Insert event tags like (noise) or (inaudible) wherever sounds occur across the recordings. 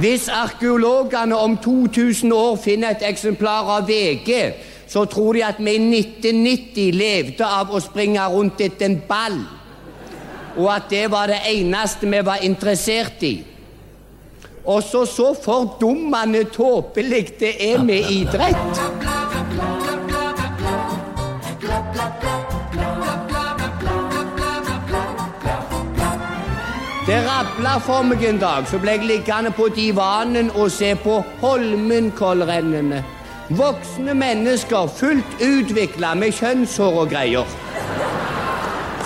Hvis arkeologene om 2000 år finner et eksemplar av VG, så tror de at vi i 1990 levde av å springe rundt etter en ball. Og at det var det eneste vi var interessert i. Også så fordummende tåpelig det er med idrett. Det rabla for meg en dag, så ble jeg liggende på divanen og se på Holmenkollrennene. Voksne mennesker fullt utvikla med kjønnshår og greier.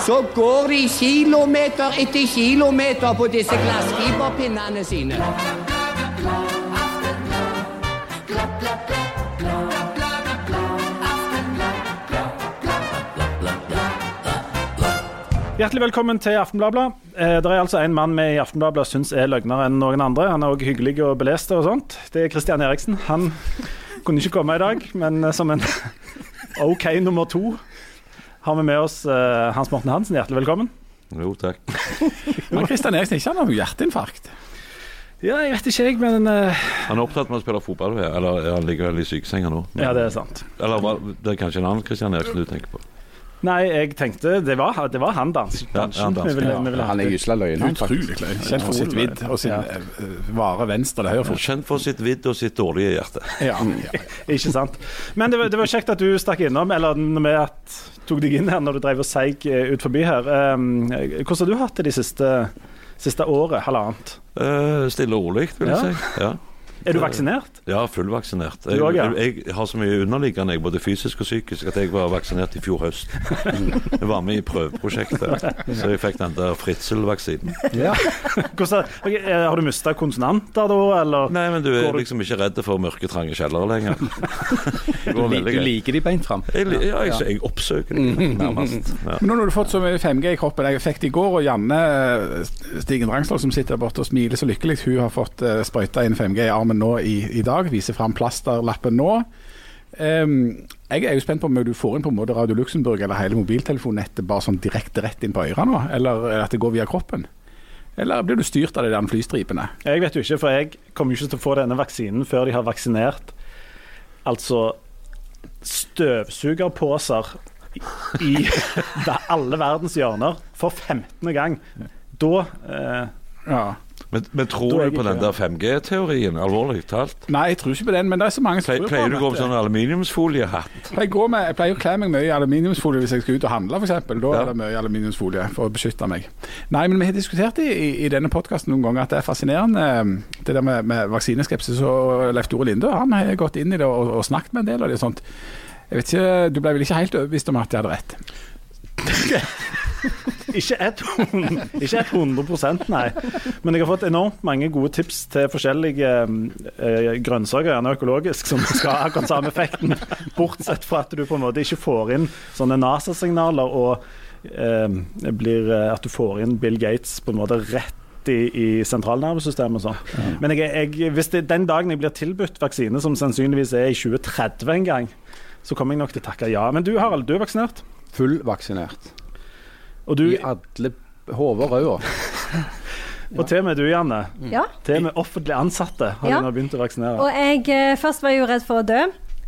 Så går de kilometer etter kilometer på disse glassfiberpinnene sine. Hjertelig velkommen til Aftenbladet. Eh, det er altså en mann vi i Aftenbladet syns er løgnere enn noen andre. Han er òg hyggelig og belest og sånt. Det er Christian Eriksen. Han kunne ikke komme i dag, men eh, som en (laughs) OK nummer to har vi med oss eh, Hans Morten Hansen. Hjertelig velkommen. Jo, takk. (laughs) Men Kristian Eriksen ikke han har hjerteinfarkt? Ja, jeg vet ikke, jeg, men eh, Han er opptatt med å spille fotball, eller han ligger vel i sykesenga nå? Ja, det er sant. Eller hva- det er kanskje en annen Christian Eriksen du tenker på? Nei, jeg tenkte det var, det var han dansen. Ja, ja, dansen, ville, ja. Han er gysla han. Utrolig løgn. Kjent for sitt vidd og sin Ja. eh, vare venstre eller høyre. Kjent for sitt vidd og sitt dårlige hjerte. Ja. (laughs) Ikke sant. Men det var, det var kjekt at du stakk innom, eller vi at, tok deg inn her når du drev og seig eh, ut forbi her. Um, hvordan har du hatt det de siste, siste året, halvannet? Uh, stille og rolig, vil jeg Ja. si. Ja. Er du vaksinert? ja, fullvaksinert. Jeg, jeg, jeg har så mye underliggende, jeg, både fysisk og psykisk, at jeg var vaksinert i fjor høst. (laughs) Jeg var med i prøveprosjektet, så jeg fikk den der fritzel-vaksinen. Hvordan, eh, har du mista konsonanter da, eller? Nei, men du er du- liksom ikke redd for mørke, trange kjellere lenger. (laughs) Du, du liker de beint fram. Jeg, ja, jeg, jeg oppsøker de (laughs) nærmest. Ja. Men nå har du fått så mye 5G i kroppen. Jeg fikk det i går, og Janne eh, Stigen Rangsdal, som sitter der borte og smiler så lykkelig, hun har fått uh, sprøyta inn 5G i armen nå i, i dag. Vise fram plasterlappen nå. Um, jeg er jo spent på om du får inn på en måte Radio Luxembourg eller hele mobiltelefonnettet bare sånn direkte rett inn på øra nå, eller at det går via kroppen? Eller blir du styrt av de der flystripene? Jeg vet jo ikke, for jeg kommer jo ikke til å få denne vaksinen før de har vaksinert altså støvsugerposer i i (laughs) alle verdens hjørner for 15. gang. Da eh, Ja. Men, men tror du på den der 5G-teorien, alvorlig talt? Nei, jeg tror ikke på den, men det er så mange som tror på pleier du å gå med sånn aluminiumsfoliehatt? Jeg med, jeg pleier å kle meg mye i aluminiumsfolie hvis jeg skal ut og handle, f.eks. Da Ja. er det mye aluminiumsfolie for å beskytte meg. Nei, men vi har diskutert i, i, i denne podkasten noen ganger at det er fascinerende eh, det der med, med vaksineskepsis. Og Leif Tore Linde han har gått inn i det og, og snakket med en del av det. og sånt. Jeg vet ikke, Du ble vel ikke helt overbevist om at jeg hadde rett? (laughs) ikke, et, ikke et 100 nei. Men jeg har fått enormt mange gode tips til forskjellige eh, grønnsaker, gjerne økologisk, som skal ha akkurat samme effekten. Bortsett fra at du på en måte ikke får inn sånne NASA-signaler og eh, blir, eh, at du får inn Bill Gates på en måte rett i, i sentralnervesystemet og sånn. Men jeg, jeg, hvis det, den dagen jeg blir tilbudt vaksine, som sannsynligvis er i 2030 en gang, så kommer jeg nok til å takke ja. Men du Harald, du er vaksinert. Fullvaksinert. Og du, I alle hoder og Ja. Og til og med du, Janne. Ja. Til og med offentlig ansatte har Ja. du nå begynt å vaksinere. Og jeg, eh, først var jeg jo redd for å dø.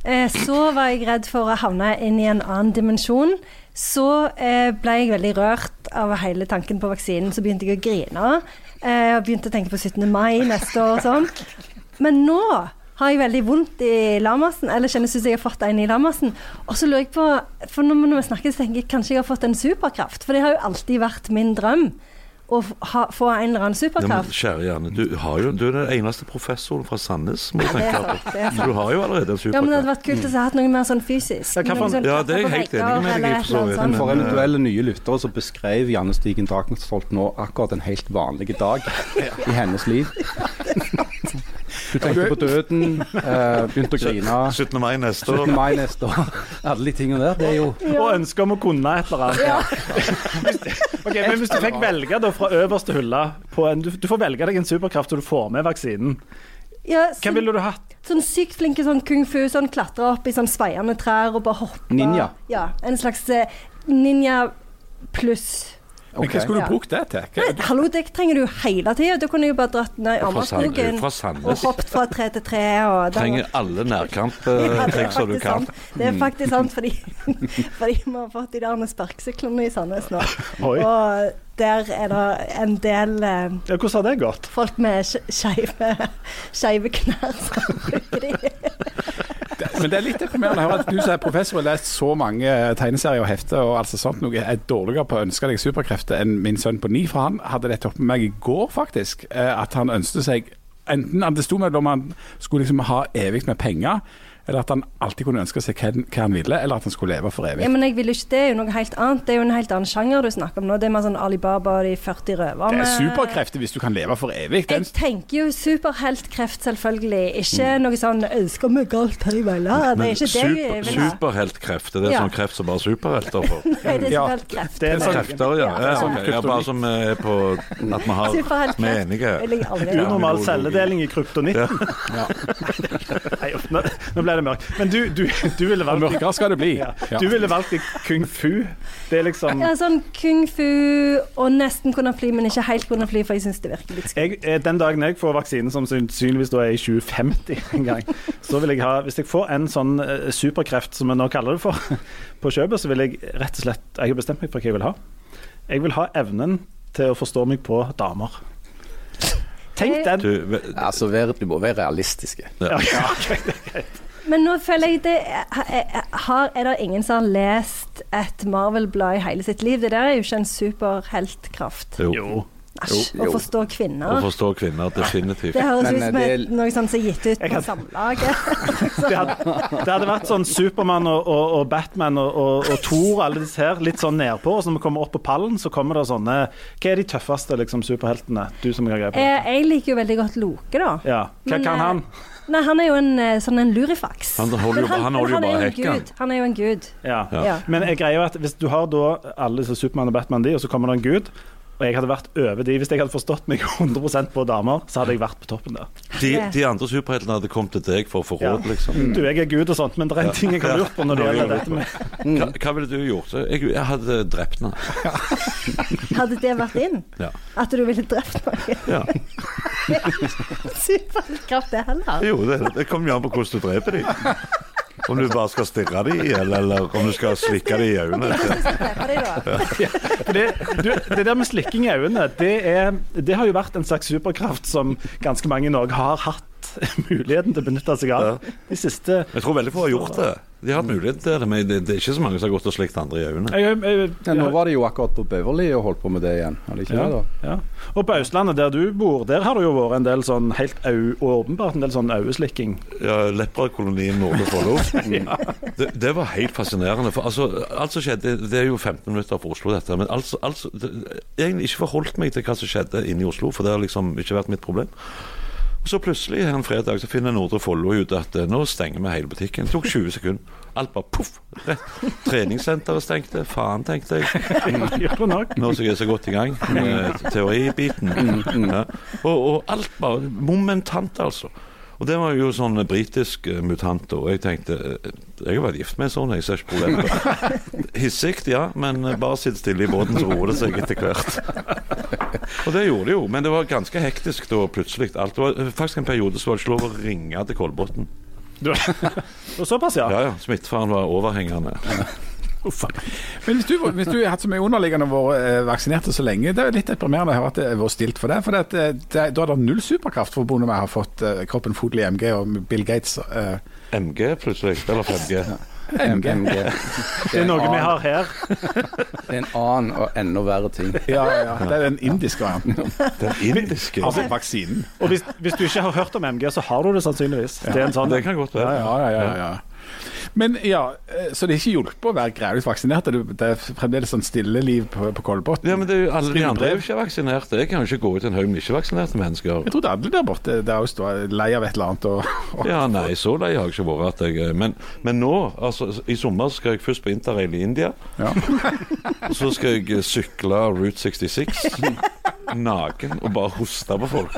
Eh, Så var jeg redd for å havne inn i en annen dimensjon. Så eh, ble jeg veldig rørt av hele tanken på vaksinen. Så begynte jeg å grine. eh, Og begynte å tenke på 17. mai neste år og sånn. Men nå har jeg veldig vondt i lamasen, eller kjennes ut som jeg har fått en i lamasen. Og så lurer jeg på, for når vi snakker, så tenker jeg kanskje jeg har fått en superkraft. For det har jo alltid vært min drøm å ha, få en eller annen superkraft. Ja, men, kjære Janne, du, har jo, du er den eneste professoren fra Sandnes. Må du tenke på. sant. Du har jo allerede en superkraft. Ja, men det hadde vært kult å ha hatt noe mer sånn fysisk. Ja, sånn Ja, det er jeg helt enig med deg i, for så et eller vidt. annet For eventuelle nye lyttere så beskrev Janne Stigen Drakenstolt nå akkurat en helt vanlig dag (laughs) i hennes liv. (laughs) Du tenkte på døden, eh, begynte å grine. 17. mai neste 17. år. mai neste år. Alle de tingene der. Det er jo Og ønske om å kunne et eller annet. (laughs) Ok, men Hvis du fikk velge da fra øverste hylle på en, du, du får velge deg en superkraft så du får med vaksinen. Ja, Hvem sånn, ville du hatt? sånn sykt flinke sånn kung fu, sånn klatre opp i sånn sveiende trær og bare hoppe. Ninja. Ja, en slags eh, ninja pluss. Men hva skulle du Ja. brukt det til? Nei, hallo, det trenger du hele tida. Da kunne jeg jo bare dratt ned i fra og hoppet fra tre til tre. Og Trenger alle (laughs) Ja, nærkamptriks det er som du kan. sant. Det er faktisk sant, fordi, (laughs) fordi vi har fått de der sparkesyklene i Sandnes nå. Oi. Og der er det en del eh, Ja, hvordan har det gått? folk med sk- skeive knær som bruker de. Men det er litt deprimerende å høre at du som er professor og har lest så mange tegneserier og hefter og altså sånt noe, er dårligere på å ønske deg superkrefter enn min sønn på ni. For han hadde dette oppe med meg i går, faktisk. eh, At han ønsket seg Enten at det sto mellom han skulle liksom ha evig med penger, eller at han alltid kunne ønske seg hva, hva han ville, eller at han skulle leve for evig. Ja, men jeg vil ikke, Det er jo noe helt annet. Det er jo en helt annen sjanger du snakker om nå. Det er mer sånn Alibaba og de 40 Det er superkrefter hvis du kan leve for evig. Den, Jeg tenker jo superheltkreft, selvfølgelig. Ikke noe sånn 'ønsker meg alt her i verden'. Det er ikke super, det vi vil ha. superheltkreft, er Ja. sånn kreft som bare superhelter får? (laughs) Nei, det er Ja. superheltkreft. Det er sånn Krefter, ja. Ja. ja, okay. ja bare som er på At vi har Vi er enige. ha. Unormal celledeling i kryptonitten. (laughs) Nei, nå, nå ble det mørkt. Men du, du, du ville og valgt mørkere skal det bli. ja. Du ville valgt kung fu. Det er liksom Ja, sånn kung fu og nesten kunne fly, men ikke helt kunne fly, for jeg syns det virker litt skummelt. eh, Den dagen jeg får vaksinen, som sannsynligvis da er i 2050 en gang, så vil jeg ha Hvis jeg får en sånn eh, superkreft, som vi nå kaller det for, (laughs) på kjøpet, så vil jeg rett og slett Jeg har bestemt meg for hva jeg vil ha. Jeg vil ha evnen til å forstå meg på damer. Tenk den. Du, Altså, vi må være realistiske. Ja, (laughs) ja, okay, det er greit. Men nå føler jeg det er, har, er det ingen som har lest et Marvel-blad i hele sitt liv? Det der er jo ikke en superheltkraft. jo. Jo. Æsj. Å jo. forstå Å kvinner. forstå kvinner, definitivt. Det høres ut som eh, det- noe sånt som er gitt ut på Samlaget. (laughs) Det hadde, det hadde vært sånn Supermann og, og, og Batman og, og, og Thor alle disse her, litt sånn nedpå. Og så når vi kommer opp på pallen, så kommer det sånne Hva er de tøffeste liksom, superheltene? Du som har greie på det. Eh, Jeg liker jo veldig godt Loke, da. Ja. Hva Men, kan eh, han? Nei, han er jo en eh, sånn en lurifaks. Han holder jo- Men han holder jo bare er gud. Han er jo en gud. Ja. Ja. Ja. Men jeg greier jo at hvis du har da alle disse Supermann og Batman de, og så kommer det en gud, og jeg hadde vært over de Hvis jeg hadde forstått meg (laughs) 100% på damer, så hadde jeg vært på toppen der. De, de andre superheltene hadde kommet til deg for å få Ja. liksom. Du, jeg er gud og sånt, men det er en ting jeg har lurt på når det gjelder dette med Hva, hva ville du gjort? Jeg, jeg hadde drept henne. (laughs) Hadde det vært inn? Ja. At du ville drept noen? Ja. (laughs) Superkraft, det heller. Jo, det, det kommer jo an på hvordan du dreper dem. Om du bare skal stirre dem i, eller, eller om du skal slikke dem i øynene. For det, du, det der med slikking i øynene, det, er, det har jo vært en slags superkraft som ganske mange i Norge har hatt (laughs) muligheten til å benytte seg av. De siste Jeg tror veldig få har gjort det. De har hatt mulighet til det, men det, det er ikke så mange som har gått og slikt andre i øynene. jeg, jeg, Ja, nå var det jo akkurat på Beverly og holdt på med det igjen. Var det ikke ja, det, da? ja. Og på Østlandet, der du bor, der har det jo vært en del sånn helt au, åpenbart en del sånn øyeslikking. Ja, Leprakolonien Nordre Follo. (laughs) det, det var helt fascinerende. For altså, alt som skjedde, Det er jo 15 minutter fra Oslo, dette. Men altså, altså det, jeg har egentlig ikke forholdt meg til hva som skjedde inne i Oslo, for det har liksom ikke vært mitt problem. Og Så plutselig en fredag så finner Nordre Follo ut at eh, nå stenger vi hele butikken. Det tok 20 sekunder. Alt bare poff! Treningssenteret stengte. Faen, tenkte jeg. (laughs) Nå som jeg er så godt i gang med teoribiten. Ja. Og, og alt bare momentant, altså. Og det var jo sånn britisk eh, mutant, og jeg tenkte eh, Jeg har vært gift med en sånn, jeg ser ikke problemet. (laughs) Hissig, ja, men eh, bare sitt stille i båten, så roer det seg etter hvert. (laughs) Og det gjorde det jo, men det var ganske hektisk da plutselig. Alt det var faktisk en periode så var det ikke lov å ringe til Kolbotn. Du, (laughs) og såpass, ja. Ja ja, smittefaren var overhengende. Men hvis du, hvis du har hatt så mye underliggende og vært eh, vaksinert så lenge, det er litt deprimerende å høre at det har vært stilt for det. For det, eh, det, da er det null superkraft forbundet med å ha fått eh, kroppen fotlig MG og Bill Gates. Uh. MG plutselig, eller 5G. MG. MG. Det er noe vi har her. Det er en annen og enda verre ting. Ja, ja. Det er den indiske varianten. Den indiske. Altså vaksinen. Og hvis, hvis du ikke har hørt om MG, så har du det sannsynligvis. Det er en sånn Det kan godt være. Ja, ja, ja, ja. Men ja, eh, Så det er ikke hjulpet å være gradvis vaksinert? Det er- fremdeles sånn stilleliv på, på Kolbotn? Ja, men det er jo alle de andre er jo ikke vaksinerte. Jeg kan jo ikke gå ut en haug med ikke-vaksinerte mennesker. Jeg trodde alle der borte der også var lei av et eller annet. Og, og, Ja, nei, så lei har jeg ikke vært. At jeg, men, men nå, altså i sommer skal jeg først på interrail i India. Ja. (laughs) Så skal jeg sykle Route 66 (laughs) naken og bare hoste på folk.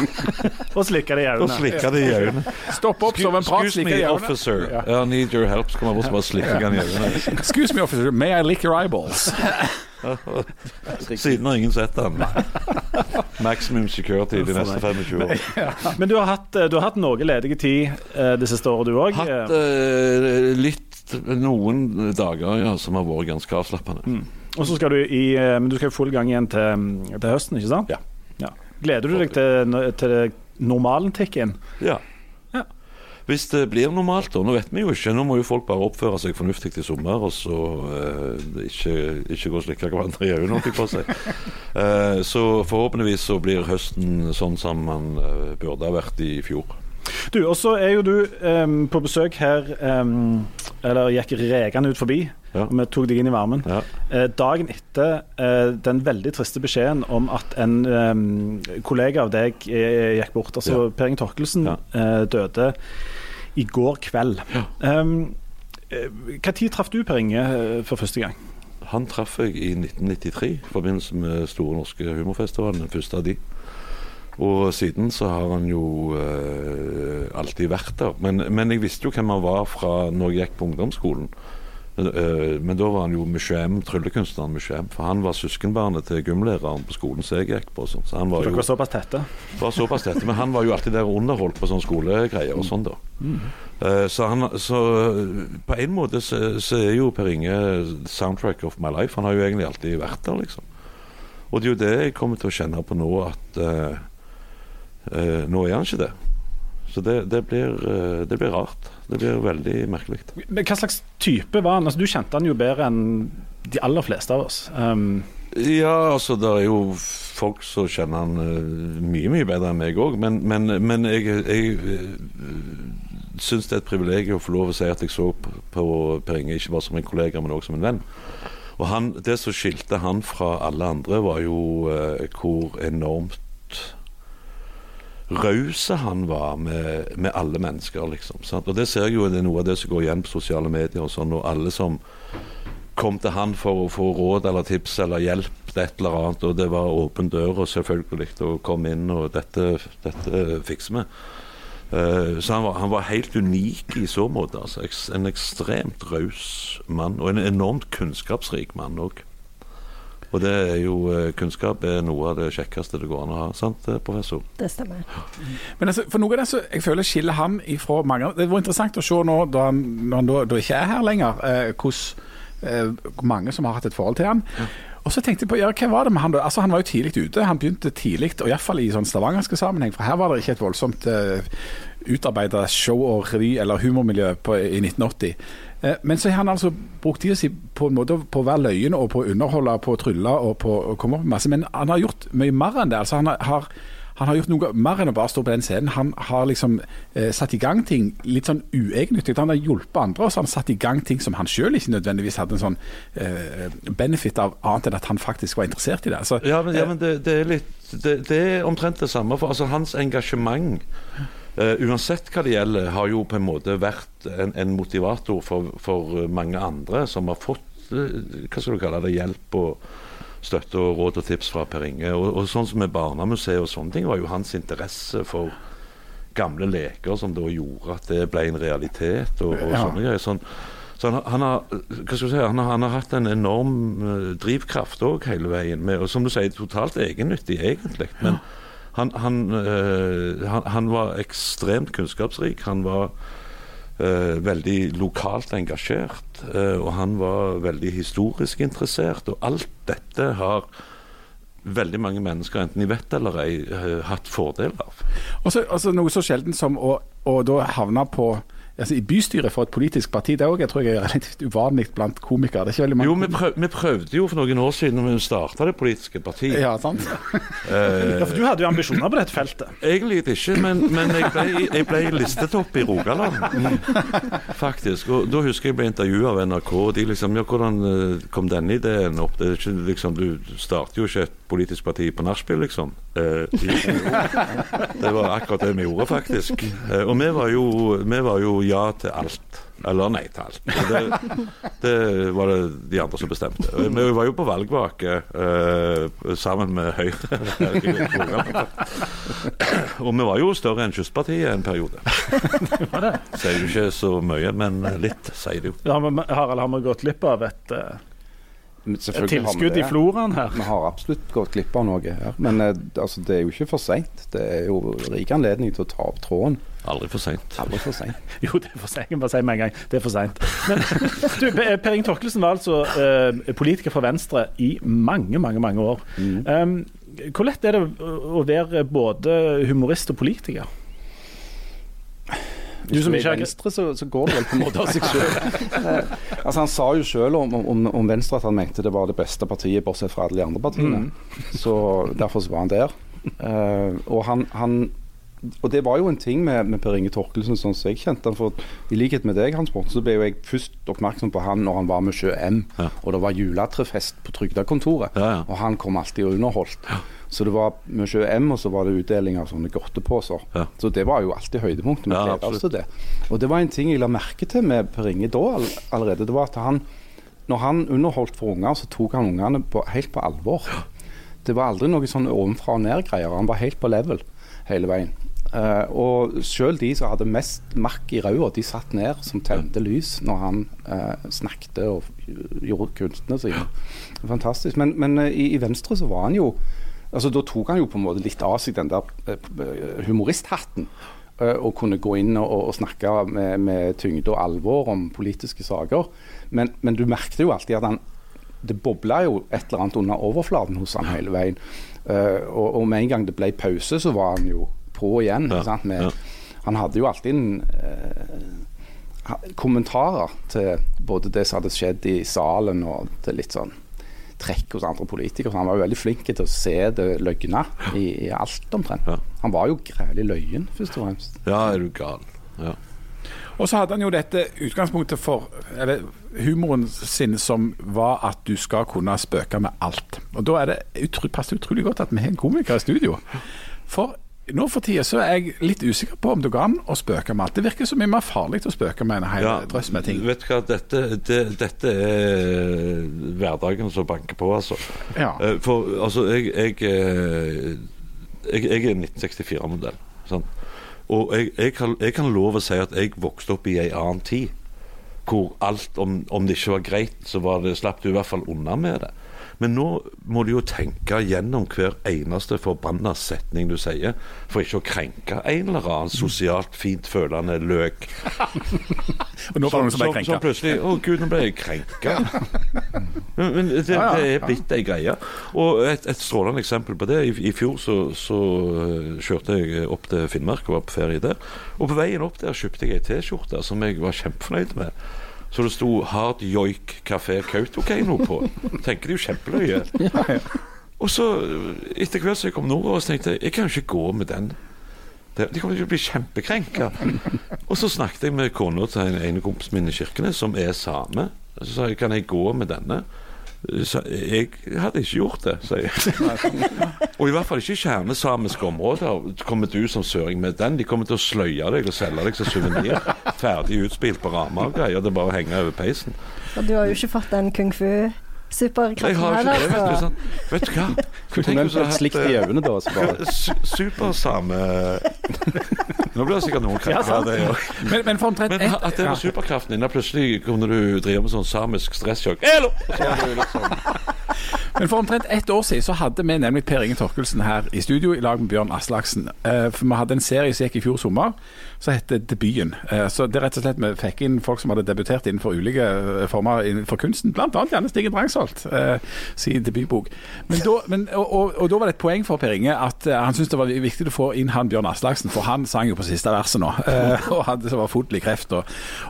(laughs) Og slikke det i øynene. slikke det i øynene. Stopp opp som en prat. Excuse i me, Ja. I need your help. Så kommer jeg bort og bare slikke den i øynene. Excuse me, officer. May I lick your eyeballs? (laughs) Siden har ingen sett den. Maximum security de neste 25 år. Men du har hatt, eh, du har hatt noe ledige tid eh, det siste året, du òg. Hatt uh, litt noen dager ja, som har vært ganske avslappende. Og så skal du i Men du skal i full gang igjen til, til høsten, ikke sant? Ja. Gleder du deg til, til normalen tikker inn? Ja. Hvis det blir normalt, da. Nå vet vi jo ikke. Nå må jo folk bare oppføre seg fornuftig til sommer, og så eh, ikke, ikke gå og slikke hverandre i øynene, holdt jeg på å si. (laughs) Eh, så forhåpentligvis så blir høsten sånn som man eh, burde ha vært i fjor. Du, og så er jo du em, på besøk her em, Eller gikk rekende ut forbi. Ja. Vi tok deg inn i varmen. Ja. Eh, dagen etter eh, den veldig triste beskjeden om at en eh, kollega av deg eh, gikk bort, altså Ja. Per Inge Torkelsen, eh, døde i går kveld. Ja. Em, eh, Hva tid traff du Per Inge eh, for første gang? Han traff jeg i 1993 i forbindelse med Store norske humorfestivalen, den første av de. Og siden så har han jo eh, alltid vært der. Men, men jeg visste jo hvem han var fra når jeg gikk på ungdomsskolen. Eh, men da var han jo Mushem, tryllekunstneren Mushem. For han var søskenbarnet til gymlæreren på skolen som jeg gikk på. Så han var jo dere var såpass tette? var såpass tette, men han var jo alltid der og underholdt på sånne skolegreier og sånn, da. Eh, så, han, så på en måte så, så er jo Per Inge soundtrack of my life. Han har jo egentlig alltid vært der, liksom. Og det er jo det jeg kommer til å kjenne på nå, at uh, uh, nå er han ikke det. Så det, det, blir, uh, det blir rart. Det blir veldig merkelig. Men Hva slags type var han? Altså, du kjente han jo bedre enn de aller fleste av oss. Um, Ja, altså det er jo folk som kjenner han eh, mye, mye bedre enn meg òg. Men, men, men jeg, jeg uh, syns det er et privilegium å få lov å si at jeg så på, på Per Inge ikke bare som en kollega, men også som en venn. Og han, Det som skilte han fra alle andre, var jo uh, hvor enormt rause han var med, med alle mennesker, liksom. Sant? Og det ser jeg jo det er noe av det som går igjen på sosiale medier og sånn, og alle som kom til han for å få råd eller tips eller hjelp til et eller annet, og det var åpen dør og selvfølgelig å komme inn, og dette, dette fikser vi. Uh, så han var, han var helt unik i så måte. Altså. En ekstremt raus mann, og en enormt kunnskapsrik mann òg. Og det er jo, eh, kunnskap er noe av det kjekkeste det går an å ha, sant eh, professor? Det stemmer. (gasps) Men altså, for noe av det som jeg føler skiller ham ifra mange Det var interessant å se nå, da han, når han da, da ikke er her lenger, eh, hvordan eh, mange som har hatt et forhold til han. Og så tenkte jeg på, ja, hva var det med han da? Altså Han var jo tidlig ute. Han begynte tidlig, og iallfall i sånn stavangerske sammenheng, for her var det ikke et voldsomt uh, utarbeida show- og revy- eller humormiljø på, i 1980. Eh, men så har han altså brukt tida si på en måte på å være løyen og på å underholde, på å trylle og på å komme opp med masse. Men han har gjort mye mer enn det. altså Han har han har gjort noe mer enn å bare stå på den scenen. Han har liksom eh, satt i gang ting litt sånn uegennyttig. Han har hjulpet andre, og så har han satt i gang ting som han sjøl ikke nødvendigvis hadde en sånn eh, benefit av, annet enn at han faktisk var interessert i det. Så, Ja, men, ja, men det, det er litt det, det er omtrent det samme. For altså, hans engasjement, eh, uansett hva det gjelder, har jo på en måte vært en, en motivator for, for mange andre som har fått uh, hva skal du kalle det, hjelp og støtte og råd og tips fra Per Inge. Og, og sånn som med Barnemuseet og sånne ting, var jo hans interesse for gamle leker som da gjorde at det ble en realitet og, og Ja. sånne greier. Sånn, så han, han, har, si, han, har, han har hatt en enorm eh, drivkraft òg hele veien. Med, og som du sier, totalt egennyttig, egentlig. Men han, han, eh, han, han var ekstremt kunnskapsrik. Han var eh, veldig lokalt engasjert. eh, og han var veldig historisk interessert. Og alt dette har veldig mange mennesker, enten de vet eller ei, hatt fordel av. Også, altså, noe så sjelden som å, å da havne på altså, i bystyret for et politisk parti. Det òg tror jeg er relativt uvanlig blant komikere. Det er ikke veldig mange Jo, vi, prøv, vi prøvde jo for noen år siden når vi starta det politiske partiet. Ja, sant? Eh, ja, for du hadde jo ambisjoner på dette feltet. Egentlig ikke, men, men jeg, ble, jeg ble listetopp i Rogaland, faktisk. Og Da husker jeg ble intervjua av NRK, og de liksom Ja, hvordan eh, kom denne ideen opp? Det er ikke, liksom, du starter jo ikke et politisk parti på nachspiel, liksom. Eh, det var akkurat det vi gjorde, faktisk. Eh, og vi var, jo, vi var jo ja til alt. Eller nei til alt. Det, (laughs) det var det de andre som bestemte. Vi var jo på valgvake uh, sammen med Høyre. (laughs) Og vi var jo større enn Kystpartiet en periode. Sier jo ikke så mye, men litt sier det jo. Ja, men Harald, har vi gått glipp av et, eh, Men selvfølgelig har vi Tilskudd i det. floraen her. Vi har absolutt gått glipp av noe her. Men eh, altså, det er jo ikke for seint. Det er jo rik anledning til å ta opp tråden. Aldri for seint. Aldri for seint. (laughs) Jo, det er for sent. Jeg kan bare si med en gang. Det er for seint. (laughs) Per Inge Torkelsen var altså eh, politiker for Venstre i mange, mange mange år. Um, hvor lett er det å være både humorist og politiker? Du som ikke er Venstre, så, så går det vel på en måte av seg sjøl. (laughs) altså, han sa jo sjøl om, om, om Venstre at han mente det var det beste partiet, bortsett fra alle de andre partiene. Så Derfor så var han der. Uh, og han, han og det var jo en ting med, med Per Inge Torkelsen, sånn som jeg kjente han. For i likhet med deg, Hans Morten, så ble jo jeg først oppmerksom på han når han var med Sjø M, Ja. og det var juletrefest på Trygdekontoret. Ja, ja. Og han kom alltid og underholdt. Så det var med Sjø M, og så var det utdeling av sånne godteposer. Ja. Så det var jo alltid høydepunktet. Vi Ja, oss til det. Og det var en ting jeg la merke til med Per Inge da all, allerede. Det var at han, når han underholdt for unger, så tok han ungene på, helt på alvor. Det var aldri noe sånn ovenfra og ned-greier. Han var helt på level hele veien. Uh, og selv de som hadde mest makk i ræva, de satt ned som tente lys når han uh, snakket og gjorde kunstene sine. Fantastisk. Men, men uh, i, i Venstre så var han jo altså Da tok han jo på en måte litt av seg den der eh, humoristhatten. eh, og kunne gå inn og, og snakke med, med tyngde og alvor om politiske saker. Men, men du merket jo alltid at han det bobla jo et eller annet under overflaten hos han hele veien. Eh, og, og med en gang det ble pause, så var han jo på igjen. Ja, sant? Med, ja. Han hadde jo alltid en kommentarer til både det som hadde skjedd i salen, og til litt sånn trekk hos andre politikere. Så han var jo veldig flink til å se det løgne i, i alt, omtrent. Ja. Han var jo grælig løyen, først og fremst. Ja, er du gal. Ja. Og så hadde han jo dette utgangspunktet for eller, humoren sin som var at du skal kunne spøke med alt. Og da er det utro, passer utrolig godt at vi har en komiker i studio. For nå for tida så er jeg litt usikker på om det går an å spøke med alt. Det virker så mye mer farlig å spøke med en hel Ja, drøss med ting. Vet du hva, dette, det, dette er hverdagen som banker på, altså. Ja. Eh, For altså, jeg Jeg, eh, jeg, jeg er 1964-modell. sant? Og jeg, jeg, kan, jeg kan lov å si at jeg vokste opp i ei annen tid. Hvor alt, om, om det ikke var greit, så var det, slapp du i hvert fall unna med det. Men nå må du jo tenke gjennom hver eneste forbanna setning du sier, for ikke å krenke en eller annen sosialt fint følende løk. (laughs) Og nå var det noen som ble krenka. som Så plutselig Å, gud, nå ble jeg krenka. (laughs) Men, men det, det er blitt ei greie. Og et, et strålende eksempel på det I, i fjor så, så øh, kjørte jeg opp til Finnmark og var på ferie der. Og på veien opp der kjøpte jeg ei T-skjorte som jeg var kjempefornøyd med. Så det sto 'Hard Joik Kafé Kautokeino' på. Tenker det jo kjempeløye. (laughs) Og så, etter hvert som jeg kom nordover, så tenkte jeg jeg kan jo ikke gå med den. De kommer til å bli kjempekrenka. Og så snakket jeg med kona til en ene kompisen min i Kirkenes, som er same. Så sa jeg kan jeg gå med denne. Så jeg hadde ikke gjort det, sier jeg. (laughs) Og i hvert fall ikke kjernesamiske områder kommer du som søring med den. De kommer til å sløye deg og selge deg som suvenir. (laughs) Ferdig utspilt på rammer og greier. Det er bare å henge over peisen. Og du har jo ikke fått den kung Jeg fu-superkraften her, vet du. Sånn. Vet du hva? Kunne du hadde slikt i øynene da. (laughs) Supersame (laughs) Nå blir det sikkert noen krefter av det. Men, men for omtrent Men at det ja. var superkraften din, da plutselig kunne du drive med sånn samisk stressjokk. Elo! Så var det jo liksom, Men for omtrent ett år siden så hadde vi nemlig Per Inge Torkelsen her i studio i lag med Bjørn Aslaksen. Eh, For vi hadde en serie som gikk i fjor sommer som heter Debuten. Eh, Så det er rett og slett vi fikk inn folk som hadde debutert innenfor ulike eh, former innenfor kunsten, bl.a. Janne Stigen Drangsholt eh, sin debutbok. Men da, men, og, og, og da var det et poeng for Per Inge at han syntes det var viktig å få inn han Bjørn Aslaksen, for han sang jo på siste verset nå. (laughs) Og hadde så var fotlig kreft. Og,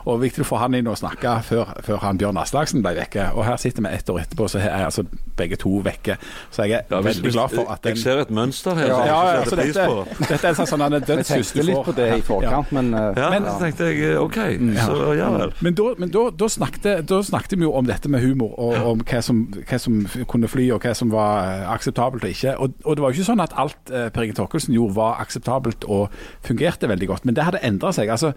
og viktig å få han inn og snakke før, før han Bjørn Aslaksen ble vekke. Og her sitter vi ett år etterpå, så er altså begge to vekke. Så jeg er ja, hvis- veldig glad for at den Jeg ser et mønster her. ja, ja, altså dette, dette er en sånn, sånn jeg får. litt på det i forkant, men eh, Ja, Men- så tenkte jeg eh, OK, så ja vel. Men, da, men da, da, snakket, da snakket vi jo om dette med humor, og om hva som, hva som kunne fly, og hva som var eh, akseptabelt og ikke. Og, og det var jo ikke sånn at alt eh, Per Inge Torkelsen gjorde var akseptabelt og fungerte veldig godt, men det hadde endra seg. Altså,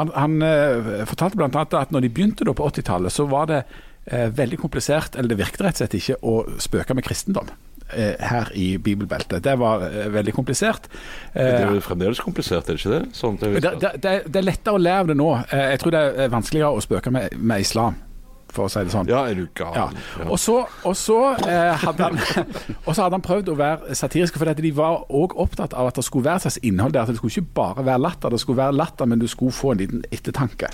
han han eh, fortalte bl.a. at når de begynte da på 80-tallet, så var det eh, veldig komplisert, eller det virket rett og slett ikke, å spøke med kristendom. Eh, Her i bibelbeltet. Det var eh, veldig komplisert. Det er Eh, jo fremdeles komplisert, er det ikke det? Sånn det, det, det, det er lettere å le av det nå. Eh, Jeg tror det er vanskeligere å spøke med, med islam. for å si det sånn. Ja, er du gal? Ja. Og så, og så, eh, hadde han, (laughs) og så hadde han prøvd å være satirisk, for de var òg opptatt av at det skulle være et slags innhold der. At det skulle ikke bare være latter, det skulle være latter, men du skulle få en liten ettertanke.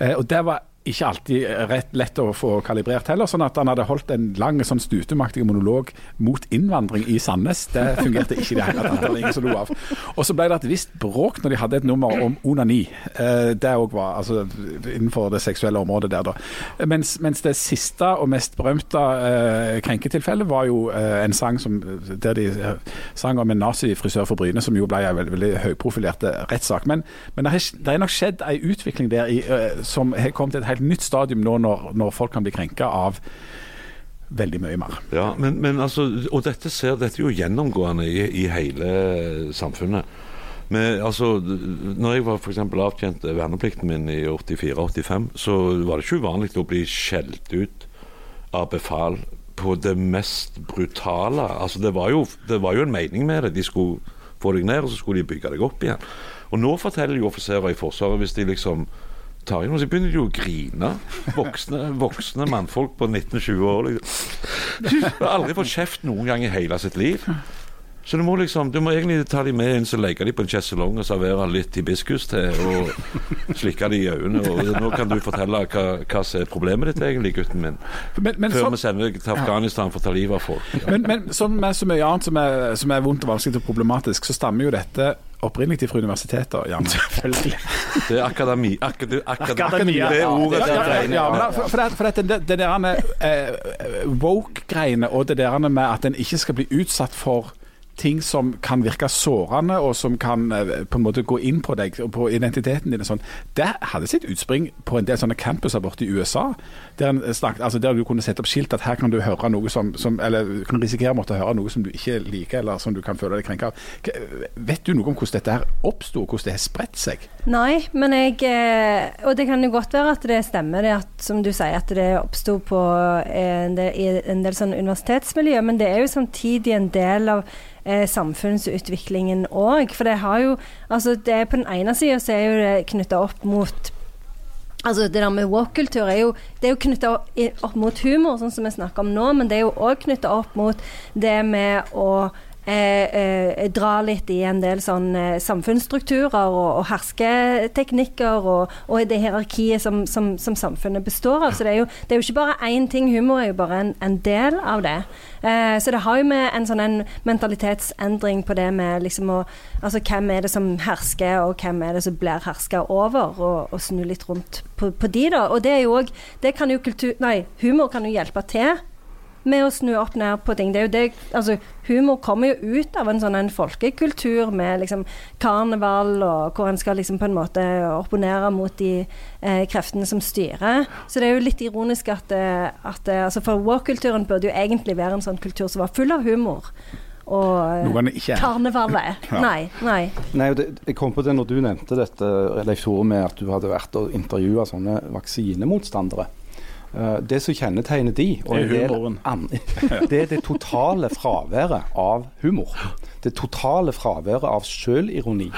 Eh, og det var ikke alltid rett lett å få kalibrert heller. Sånn at han hadde holdt en lang sånn stutemaktig monolog mot innvandring i Sandnes. Det fungerte ikke i det hele tatt. Og så ble det et visst bråk når de hadde et nummer om onani. Eh, det òg var altså, innenfor det seksuelle området der, da. Mens, mens det siste og mest berømte uh, krenketilfellet var jo uh, en sang som, der de sang om en nazifrisør for Bryne, som jo ble en veldig, veldig høyprofilert rettssak. Men, men det, har, det er nok skjedd en utvikling der i, uh, som har kommet et helt nytt stadium nå, når, når folk kan bli krenka av veldig mye mer. Ja, men, men altså, og dette ser dette er jo gjennomgående i, i hele samfunnet. Men, altså, når jeg var for eksempel avtjent verneplikten min i 84-85, så var det ikke uvanlig å bli skjelt ut av befal på det mest brutale. Altså, det, var jo, det var jo en mening med det. De skulle få deg ned, og så skulle de bygge deg opp igjen. Og nå forteller jo offiserer i Forsvaret hvis de liksom tar inn, og så begynner de jo å grine. Voksne, voksne mannfolk på 19-20 år. Liksom. Aldri fått kjeft noen gang i hele sitt liv. Så du må liksom, du må egentlig ta dem med inn så legge dem på en sjeselong og servere litt hibiskus til og slikke dem i øynene. Og nå kan du fortelle hva, hva som er problemet ditt egentlig, gutten min. Men, men, Før sånn- vi sender deg til Afghanistan for å ta livet av folk. men, men som med så mye annet som er, som er vondt og vanskelig og problematisk, så stammer jo dette opprinnelig fra universiteter. Jan. Selvfølgelig. Det er akademi. Akad, akad, Akademia. Det er ordet Ja, ja, ja, for, for, det, for det, det, det der med eh, woke-greiene og det der med at en ikke skal bli utsatt for ting som kan virke sårende, og som kan eh, på en måte gå inn på deg og på identiteten din. sånn, Det hadde sitt utspring på en del sånne campuser borte i USA, der, snakket, altså der du kunne sette opp skilt at her kan du høre noe som, som eller kan risikere å måtte høre noe som du ikke liker, eller som du kan føle deg krenka av. Vet du noe om hvordan dette her oppsto, hvordan det har spredt seg? Nei, men jeg eh, Og det kan jo godt være at det stemmer, det at, som du sier, at det oppsto på en del, i en del sånn universitetsmiljø, men det er jo samtidig en del av eh, samfunnsutviklingen òg. For det har jo Altså, det på den ene sida er jo det knytta opp mot Altså Det der med woke-kultur er jo, det er jo knytta opp mot humor, sånn som vi snakker om nå, men det er jo òg knytta opp mot det med å eh, eh, dra litt i en del sånn eh, samfunnsstrukturer og, og hersketeknikker og, og det hierarkiet som, som, som samfunnet består av. Så det er jo, det er jo ikke bare én ting. Humor er jo bare en, en del av det. Eh, så det har jo med en sånn en mentalitetsendring på det med liksom å Altså hvem er det som hersker, og hvem er det som blir herska over, og, og snu litt rundt på, på de, da. Og det er jo òg Det kan jo kultur... Nei, humor kan jo hjelpe til med å snu opp ned på ting. Det er jo det, altså, humor kommer jo ut av en sånn en folkekultur med liksom karneval, og hvor en skal liksom på en måte opponere mot de eh, kreftene som styrer. Så det er jo litt ironisk at, eh, at eh, altså For walk-kulturen burde jo egentlig være en sånn kultur som var full av humor. Og karnevalet. Er. karnevalet. (laughs) Nei, nei. Nei, det, Jeg kom på det når du nevnte dette, Leif Tore, med at du hadde vært og intervjua sånne vaksinemotstandere. Eh, det som kjennetegner de, og Det er humoren. an- (laughs) det er det totale fraværet av humor. Det totale fraværet av sjølironi.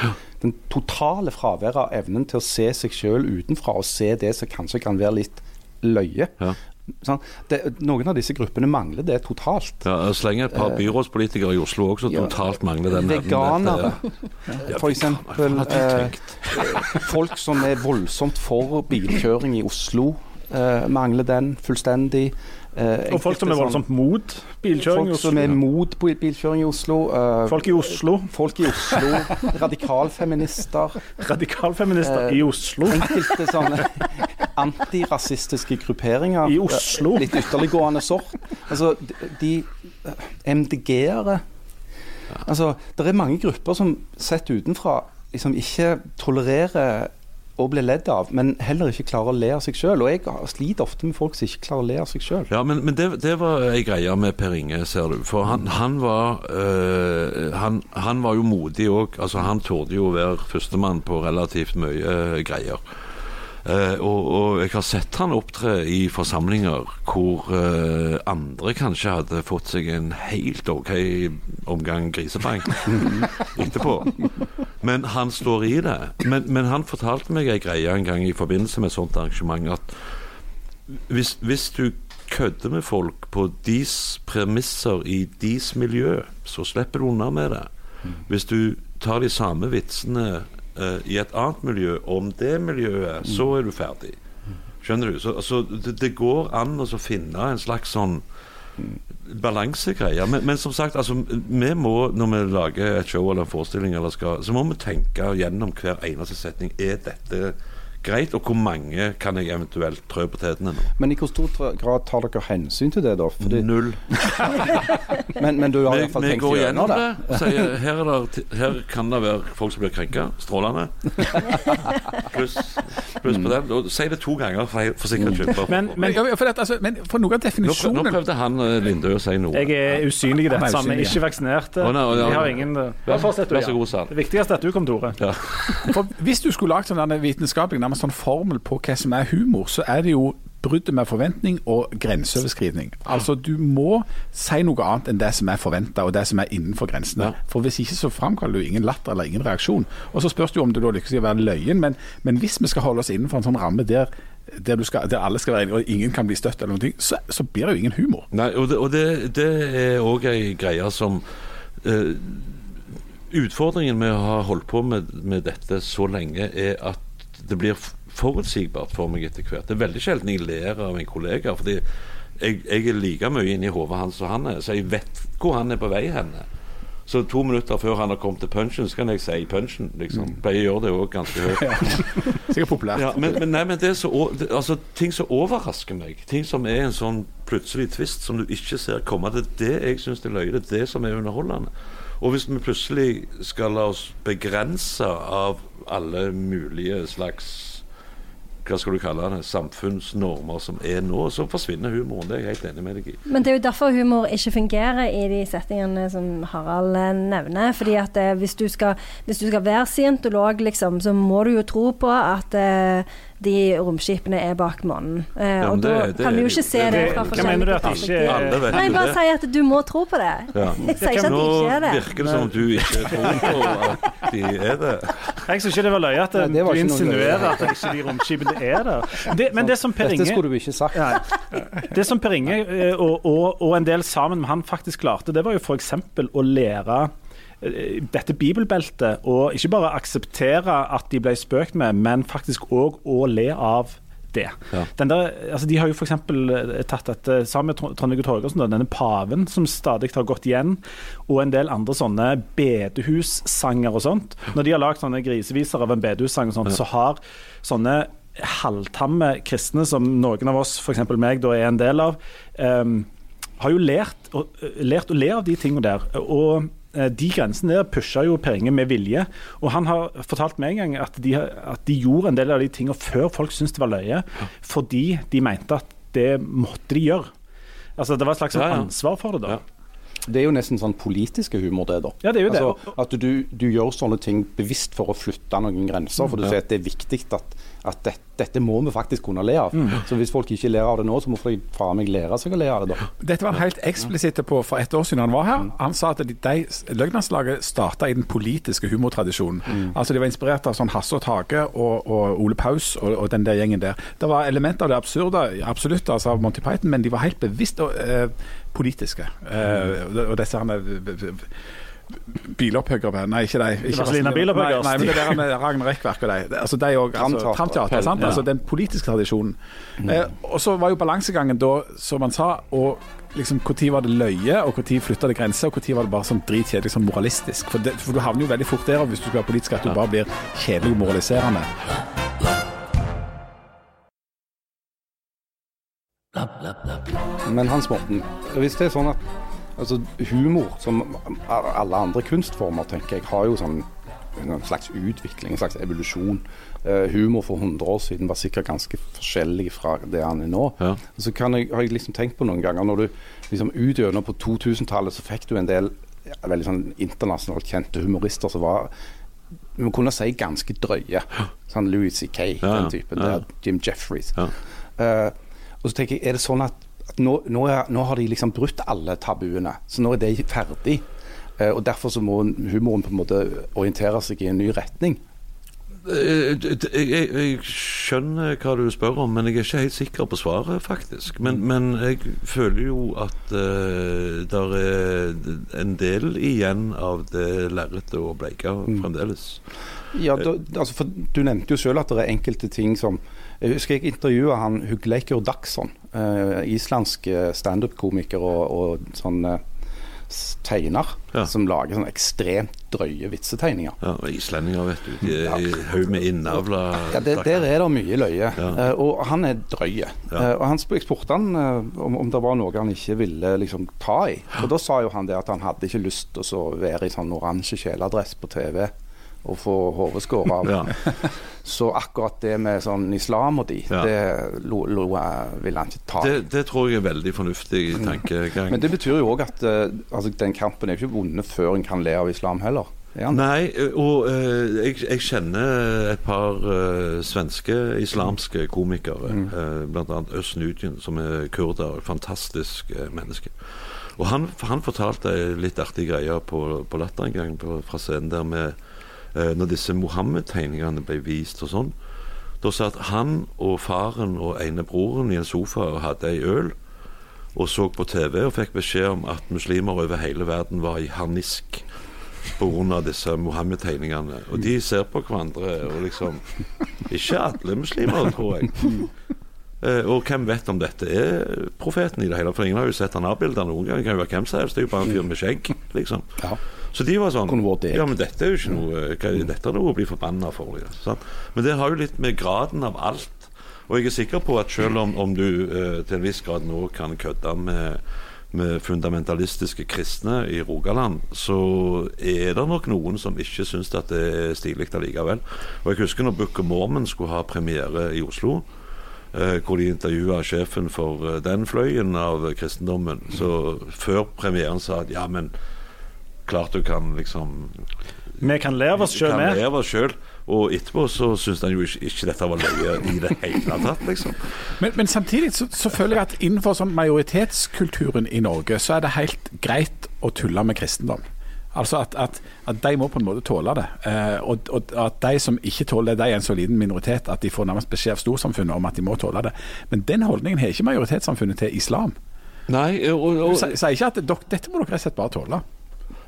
Den totale fraværet av evnen til å se seg sjøl utenfra og se det som kanskje kan være litt løye. Ja. Sånn, det, noen av disse gruppene mangler det totalt. Ja, jeg Slenge et par byrådspolitikere i Oslo også ja, totalt mangler den evnen. Veganere, hadde du Eh, folk som er voldsomt for bilkjøring i Oslo, eh, mangler den fullstendig. Uh, Og folk som er voldsomt mot bilkjøring i Oslo? Folk som er mot bilkjøring i Oslo. Uh, Folk i Oslo. folk i Oslo. (laughs) Radikalfeminister. Radikalfeminister i Oslo. Enkelte sånne (laughs) antirasistiske grupperinger. I Oslo. Litt ytterliggående sort. Altså, de, MDG-ere Altså, det er mange grupper som sett utenfra liksom ikke tolererer å bli ledd av, men heller ikke klarer å le av seg sjøl. Og jeg sliter ofte med folk som ikke klarer å le av seg sjøl. Ja, men, men det, det var ei greie med Per Inge, ser du. For han, han var øh, han, han var jo modig òg. Altså, han torde jo være førstemann på relativt mye øh, greier. Eh, og, og jeg har sett han opptre i forsamlinger hvor øh, andre kanskje hadde fått seg en helt OK omgang grisebank (laughs) etterpå. Men han står i det. Men, men han fortalte meg ei greie en gang i forbindelse med et sånt arrangement at hvis, hvis du kødder med folk på deres premisser i deres miljø, så slipper du unna med det. Hvis du tar de samme vitsene i et annet miljø om det miljøet, så er du ferdig. Skjønner du? Så, altså, det, det går an å finne en slags sånn balansegreie. Men, men som sagt, altså, vi må, når vi lager et show eller en forestilling, eller skal, så må vi tenke gjennom hver eneste setning. Er dette greit, og hvor mange kan jeg eventuelt trø på tetene nå? Men i hvor stor grad tar dere hensyn til det, da? Fordi, Null. (laughs) men, men du har Vi, iallfall vi tenkt går gjennom gjennom det? det. Sier, her, er det, her kan det være folk som blir krenka. Strålende. (laughs) Pluss pluss på den. Og Si det to ganger for, for sikkerhets skyld. Men, men for, altså, men for noe av definisjonen nå prøvde han eh, Lindø å si noe. jeg er usynlig i dette. Sammen. Ikke vaksinert. Oh, no, å, ja. Jeg har ingen du. Vær så god, Sand. Det viktigste er at du kom, Tore. Ja. For Hvis du skulle lagd sånn vitenskapelig nærmest sånn formel på hva som er humor, så er det jo bruddet med forventning og grenseoverskridning. Altså Du må si noe annet enn det som er forventa og det som er innenfor grensene. Ja. For Hvis ikke så framkaller du ingen latter eller ingen reaksjon. Og Så spørs det jo om du da lykkes i å være løyen, men, men hvis vi skal holde oss innenfor en sånn ramme der, der, du skal, der alle skal være enige og ingen kan bli støtt, eller noe, ting, så, så blir det jo ingen humor. Nei, og det, og det, det er òg ei greie som eh, Utfordringen med å ha holdt på med, med dette så lenge, er at det blir forutsigbart for meg etter hvert. Det er veldig sjelden jeg ler av en kollega. fordi jeg, jeg er like mye inni hodet hans som han er, så jeg vet hvor han er på vei hen. Så to minutter før han har kommet til punchen, så kan jeg si punchen. liksom. Pleier å gjøre det òg ganske høyt. (laughs) Sikkert populært. Ja, men, men, nei, men det er så, altså, ting som overrasker meg, ting som er en sånn plutselig tvist som du ikke ser komme, det er det jeg syns er løye. Det er det som er underholdende. Og hvis vi plutselig skal la oss begrense av alle mulige slags hva skal du kalle det, samfunnsnormer som er nå, så forsvinner humoren. Det er jeg helt enig med deg i. Men det er jo derfor humor ikke fungerer i de settingene som Harald eh, nevner. Fordi at eh, hvis, du skal, hvis du skal være scientolog, liksom, så må du jo tro på at eh, de romskipene er bak månen. Eh, Ja, og da kan du jo ikke se det- det, fra forskjellige ikke- perspektiver. Vet Nei, bare si at du må tro på det. Ja. Jeg sier ikke at de ikke er det. Nå virker det som om du ikke tror på at de er det. Jeg syns ikke det var løye at Nei, var du insinuerer at ikke de romskipene er der. Det, men det som Per Inge Dette skulle du ikke sagt. Nei. Det som Per Inge eh, og, og, og en del sammen med han faktisk klarte, det var jo f.eks. å lære dette bibelbeltet, og ikke bare akseptere at de ble spøkt med, men faktisk òg å le av det. Ja. Den der, altså de har jo f.eks. tatt dette sammen med Trond-Viggo Torgersen, denne paven som stadig har gått igjen, og en del andre sånne bedehussanger og sånt. Når de har lagd sånne griseviser av en bedehussang, og sånt, så har sånne halvtamme kristne, som noen av oss, f.eks. meg, da er en del av, um, har jo lært, og, lært å le av de tingene der. Og eh, de grensene der pusha jo Per Inge med vilje. Og han har fortalt meg en gang at de, at de gjorde en del av de tingene før folk syntes det var løye, fordi de mente at det måtte de gjøre. Altså Det var et slags Ja, ja. ansvar for det. da. Ja. Det er jo nesten sånn politiske humor, det, da. Ja, det er jo det. Altså, at du, du gjør sånne ting bevisst for å flytte noen grenser. For du sier at det er viktig at, at det, dette må vi faktisk kunne le av. Så hvis folk ikke ler av det nå, så må de faen meg lære seg å le av det, da. Dette var han helt eksplisitt på for et år siden han var her. Han sa at de, de Løgnlandslaget starta i den politiske humortradisjonen. Altså De var inspirert av sånn Hasse og Tage og, og Ole Paus og, og den der gjengen der. Det var elementer av det absurde absolutt altså av Monty Python, men de var helt bevisst og, eh, politiske. Eh, og- og disse her Bilopphuggere Nei, ikke de. Ikke Vazelina Bilopphøggers. Nei, nei, men det der med Ragnar Rekkverk og de. Altså, de og, altså, Tramteater. Sant? Ja. Altså, den politiske tradisjonen. Eh, og så var jo balansegangen da, som han sa, og liksom når var det løye, og når flytta det grenser, og når var det bare sånn dritkjedelig sånn moralistisk. For, det, for du havner jo veldig fort der hvis du skal være politisk, at du bare blir kjedelig og moraliserende. Men Hans Morten, hvis det er sånn at altså, humor, som alle andre kunstformer, tenker jeg, har jo sånn en slags utvikling, en slags evolusjon. Uh, humor for 100 år siden var sikkert ganske forskjellig fra det han er nå. Ja. Så kan jeg, har jeg liksom tenkt på noen ganger når du liksom ut på 2000-tallet så fikk du en del ja, veldig sånn internasjonalt kjente humorister som var vi kunne si ganske drøye. Sånn Louis C.K., Ja, den typen. Jim Jeffries. Ja. Eh, og så tenker jeg, er det sånn at nå, nå, er, nå har de liksom brutt alle tabuene, så nå er det ferdig. Eh, og derfor så må humoren på en måte orientere seg i en ny retning. Eh, Jeg, jeg, jeg skjønner hva du spør om, men jeg er ikke helt sikker på svaret, faktisk. Men, men jeg føler jo at uh, det er en del igjen av det lerretet å bleike fremdeles. Ja, da, altså for Du nevnte jo selv at det er enkelte ting som Jeg husker jeg intervjua han Hugleikur Dagsson, uh, islandsk eh, standup-komiker og, og sånn eh, tegner, Ja. som lager sånne ekstremt drøye vitsetegninger. Ja, og Islendinger, vet du. De er i haug med innavla Ja, det, Der er det mye løye, Ja. Uh, og han er drøy. Ja. Eh, og han spurte han uh, om, om det var noe han ikke ville liksom, ta i. Og Da sa jo han det at han hadde ikke lyst til å være i sånn oransje kjeledress på TV og få hodet skåret av. (laughs) Så akkurat det med sånn islam og de, Ja. det lo, lo, vil han ikke ta. Det, det tror jeg er veldig fornuftig tankegang. Men det betyr jo òg at eh, altså, den kampen er ikke vunnet før en kan le av islam heller. Er? Nei, og uh, jeg, jeg kjenner et par uh, svenske islamske komikere, mm. bl.a. Øst Nugent, som er kurder. Fantastisk eh, menneske. Og han, han fortalte litt artig greie på, på Latter en gang på, fra scenen der med eh, Når disse Mohammed-tegningene ble vist og sånn. Da satt han og faren og ene broren i en sofa og hadde ei øl. Og så på TV og fikk beskjed om at muslimer over hele verden var i harnisk pga. disse Mohammed-tegningene. Og de ser på hverandre og liksom Ikke alle muslimer, tror jeg. Eh, og hvem vet om dette er profeten i det hele? For ingen har jo sett han avbilda noen gang. Det kan jo være hvem som helst. Det er jo bare en fyr med skjegg, liksom. Ja. Så de var sånn. Ja, men dette er jo ikke noe hva, Dette er noe å bli forbanna for. Sant? Men det har jo litt med graden av alt Og jeg er sikker på at selv om, om du eh, til en viss grad nå kan kødde med med fundamentalistiske kristne i Rogaland, så er det nok noen som ikke syns at det er stilig allikevel. Og jeg husker når Book of Mormon skulle ha premiere i Oslo, eh, hvor de intervjua sjefen for eh, den fløyen av kristendommen, så før premieren sa at ja, men klart du kan liksom Vi kan le av oss sjøl, vi. leve oss selv. Og etterpå så syns han jo ikke, ikke dette var løye i det hele tatt, liksom. Men, men samtidig så, så føler jeg at innenfor sånn majoritetskulturen i Norge, så er det helt greit å tulle med kristendom. Altså at, at, at de må på en måte tåle det. Eh, og, og at de som ikke tåler det, de er en så liten minoritet at de får nærmest beskjed av storsamfunnet om at de må tåle det. Men den holdningen har ikke majoritetssamfunnet til islam. Nei, og, og, sier ikke at dere, dette må dere rett og slett bare tåle.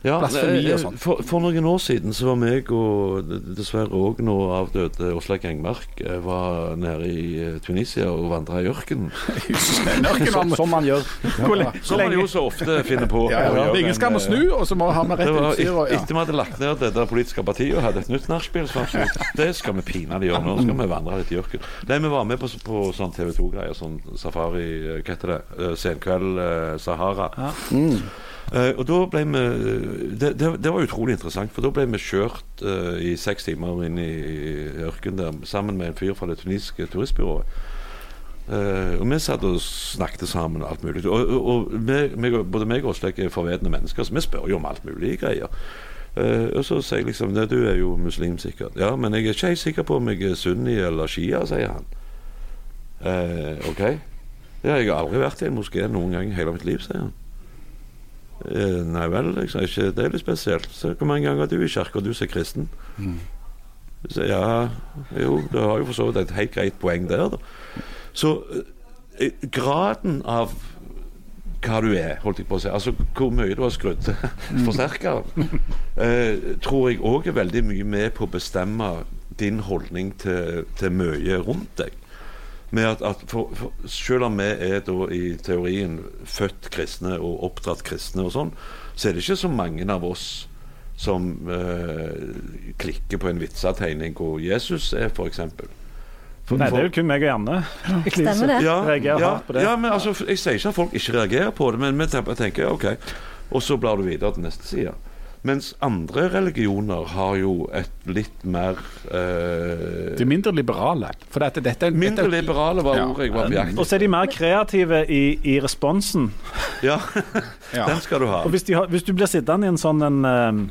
Ja, Blasfemi og sånn. For, for noen år siden så var meg og dessverre òg nå avdøde Åslaug Engmark eh, var nede i eh, Tunisia og vandra i (laughs) ørkenen. Som, som man gjør. Ja, Som man jo så ofte finner på. (laughs) Ja, Ingen skal må snu, og så må ha med rett utstyr. ja. Etter vi hadde lagt ned det der politiske partiet og hadde et nytt nachspiel, så fant det skal vi pinadø gjøre. Nå skal vi vandre litt i ørkenen. Nei, vi var med på, på sånn TV 2-greier, sånn safari Hva heter det? Senkveld Sahara. Eh, og da ble vi det, det, det var utrolig interessant, for da ble vi kjørt uh, i seks timer inn i, i ørkenen der sammen med en fyr fra det tunisiske turistbyrået. Uh, og vi satt og snakket sammen alt mulig. Og, og, og meg- meg både meg og Åsleik er forvedne mennesker, så vi spør jo om alt mulig greier. Uh, og så sier jeg liksom «Nei, Du er jo muslim, sikkert. Ja, men jeg er ikke helt sikker på om jeg er sunni eller shia, sier han. Eh, OK. Ja, jeg har aldri vært i en moské noen gang i hele mitt liv, sier han. Eh, nei vel, liksom, ikke, det er litt spesielt. Så Hvor mange ganger er du i kirka, du som er kristen? Så, ja, jo, du har jo for så vidt et helt greit poeng der, da. Så eh, graden av hva du er, holdt jeg på å si, altså hvor mye du har skrudd til forsterkeren, eh, tror jeg òg er veldig mye med på å bestemme din holdning til, til mye rundt deg. Med at, at for, for, Selv om vi er da i teorien født kristne og oppdratt kristne, og sånn, så er det ikke så mange av oss som eh, klikker på en vitsetegning hvor Jesus er, f.eks. Nei, det er jo kun meg og Janne. Stemmer det. Ja, reagerer ja, hardt på det. ja, men altså, jeg sier ikke at folk ikke reagerer på det, men vi tenker OK. Og så blar du videre til neste side. Mens andre religioner har jo et litt mer eh, De er mindre liberale. For dette, dette dette, Mindre liberale var Ja. ordet jeg var på jakt Og så er de mer kreative i, i responsen. Ja, (laughs) Ja. den skal du ha. Og hvis, de har, hvis du blir sittende i en sånn en, um,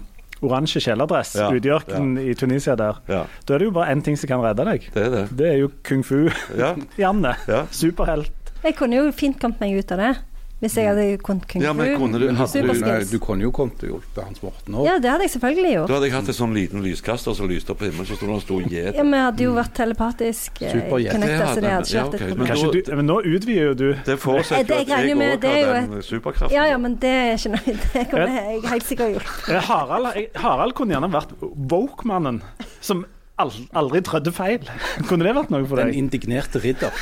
oransje kjeledress Ja, ute i ørkenen i Tunisia der, Ja, da er det jo bare én ting som kan redde deg. det er det. Det er jo kung fu. Ja, (laughs) Janne. ja. Superhelt. Jeg kunne jo fint kommet meg ut av det. Hvis jeg hadde kunnet kung fu. Ja, men kunne du- hadde du- Nei, du kunne jo kommet og hjulpet Hans Morten òg. Ja, det hadde jeg selvfølgelig gjort. Da hadde jeg hatt en sånn liten lyskaster som lyste opp på himmelen, så sto det en stor gjet. Ja, Vi hadde jo vært telepatisk eh, Superjet. Det så det hadde- ikke vært et problem. men Kanskje du, men nå utvider jo du. Det forutsetter Eh, det jo at jeg med- òg har den superkraften. Ja, ja, men det er ikke noe (laughs) Det kunne jeg helt sikkert gjort. Eh, Harald, Harald kunne gjerne vært woke-mannen som al aldri trødde feil. (laughs) Kunne det vært noe for deg? Den indignerte ridder. (laughs)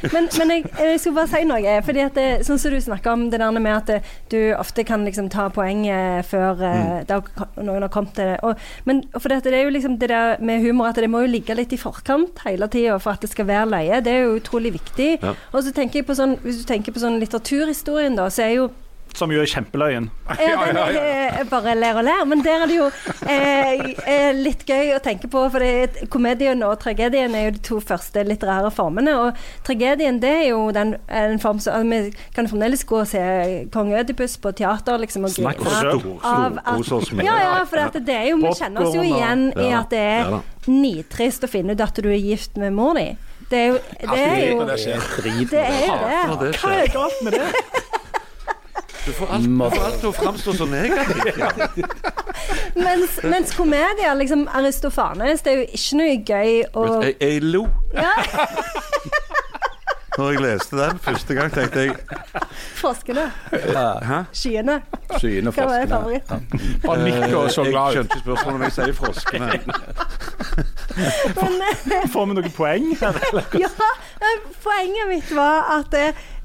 Men, men jeg, jeg skulle bare si noe. fordi at det, Sånn som du snakker om det der med at du ofte kan liksom ta poeng eh, før mm. da, noen har kommet til det. Og, men for det, det er jo liksom det der med humor at det må jo ligge litt i forkant hele tida for at det skal være løye. Det er jo utrolig viktig. Ja. Og så tenker jeg på sånn, Hvis du tenker på sånn litteraturhistorien, da, så er jo Som jo er kjempeløyen. (laughs) Ja, den er eh, bare ler og ler. Men der er det jo eh, eh, litt gøy å tenke på, for komedien og tragedien er jo de to første litterære formene. Og tragedien det er jo den, en form som Vi kan fremdeles gå og se Kong Ødipus på teater liksom, og Snakk for grine av stor, at- kos oss med. Ja, ja, for det er jo, vi kjenner oss jo igjen i at det er nitrist å finne ut at du er gift med mor di. Det er jo det. Er jo, det skjer. Drit det, er jo det. det Hva er galt med det? Du får alt, du får alt til å framstå som negativt. Ja. (laughs) Mens, mens komedier, liksom Aristofanes, det er jo ikke noe gøy å Jeg, jeg lo ja, (laughs) når jeg leste den første gang. tenkte jeg Froskene. Hæ? Skyene. Skyene Hva var favoritt? Bare og Jeg glad ut. skjønte ikke spørsmålet når jeg sier froskene. Men, eh, Får vi noen poeng? (laughs) ja, eh, poenget mitt var at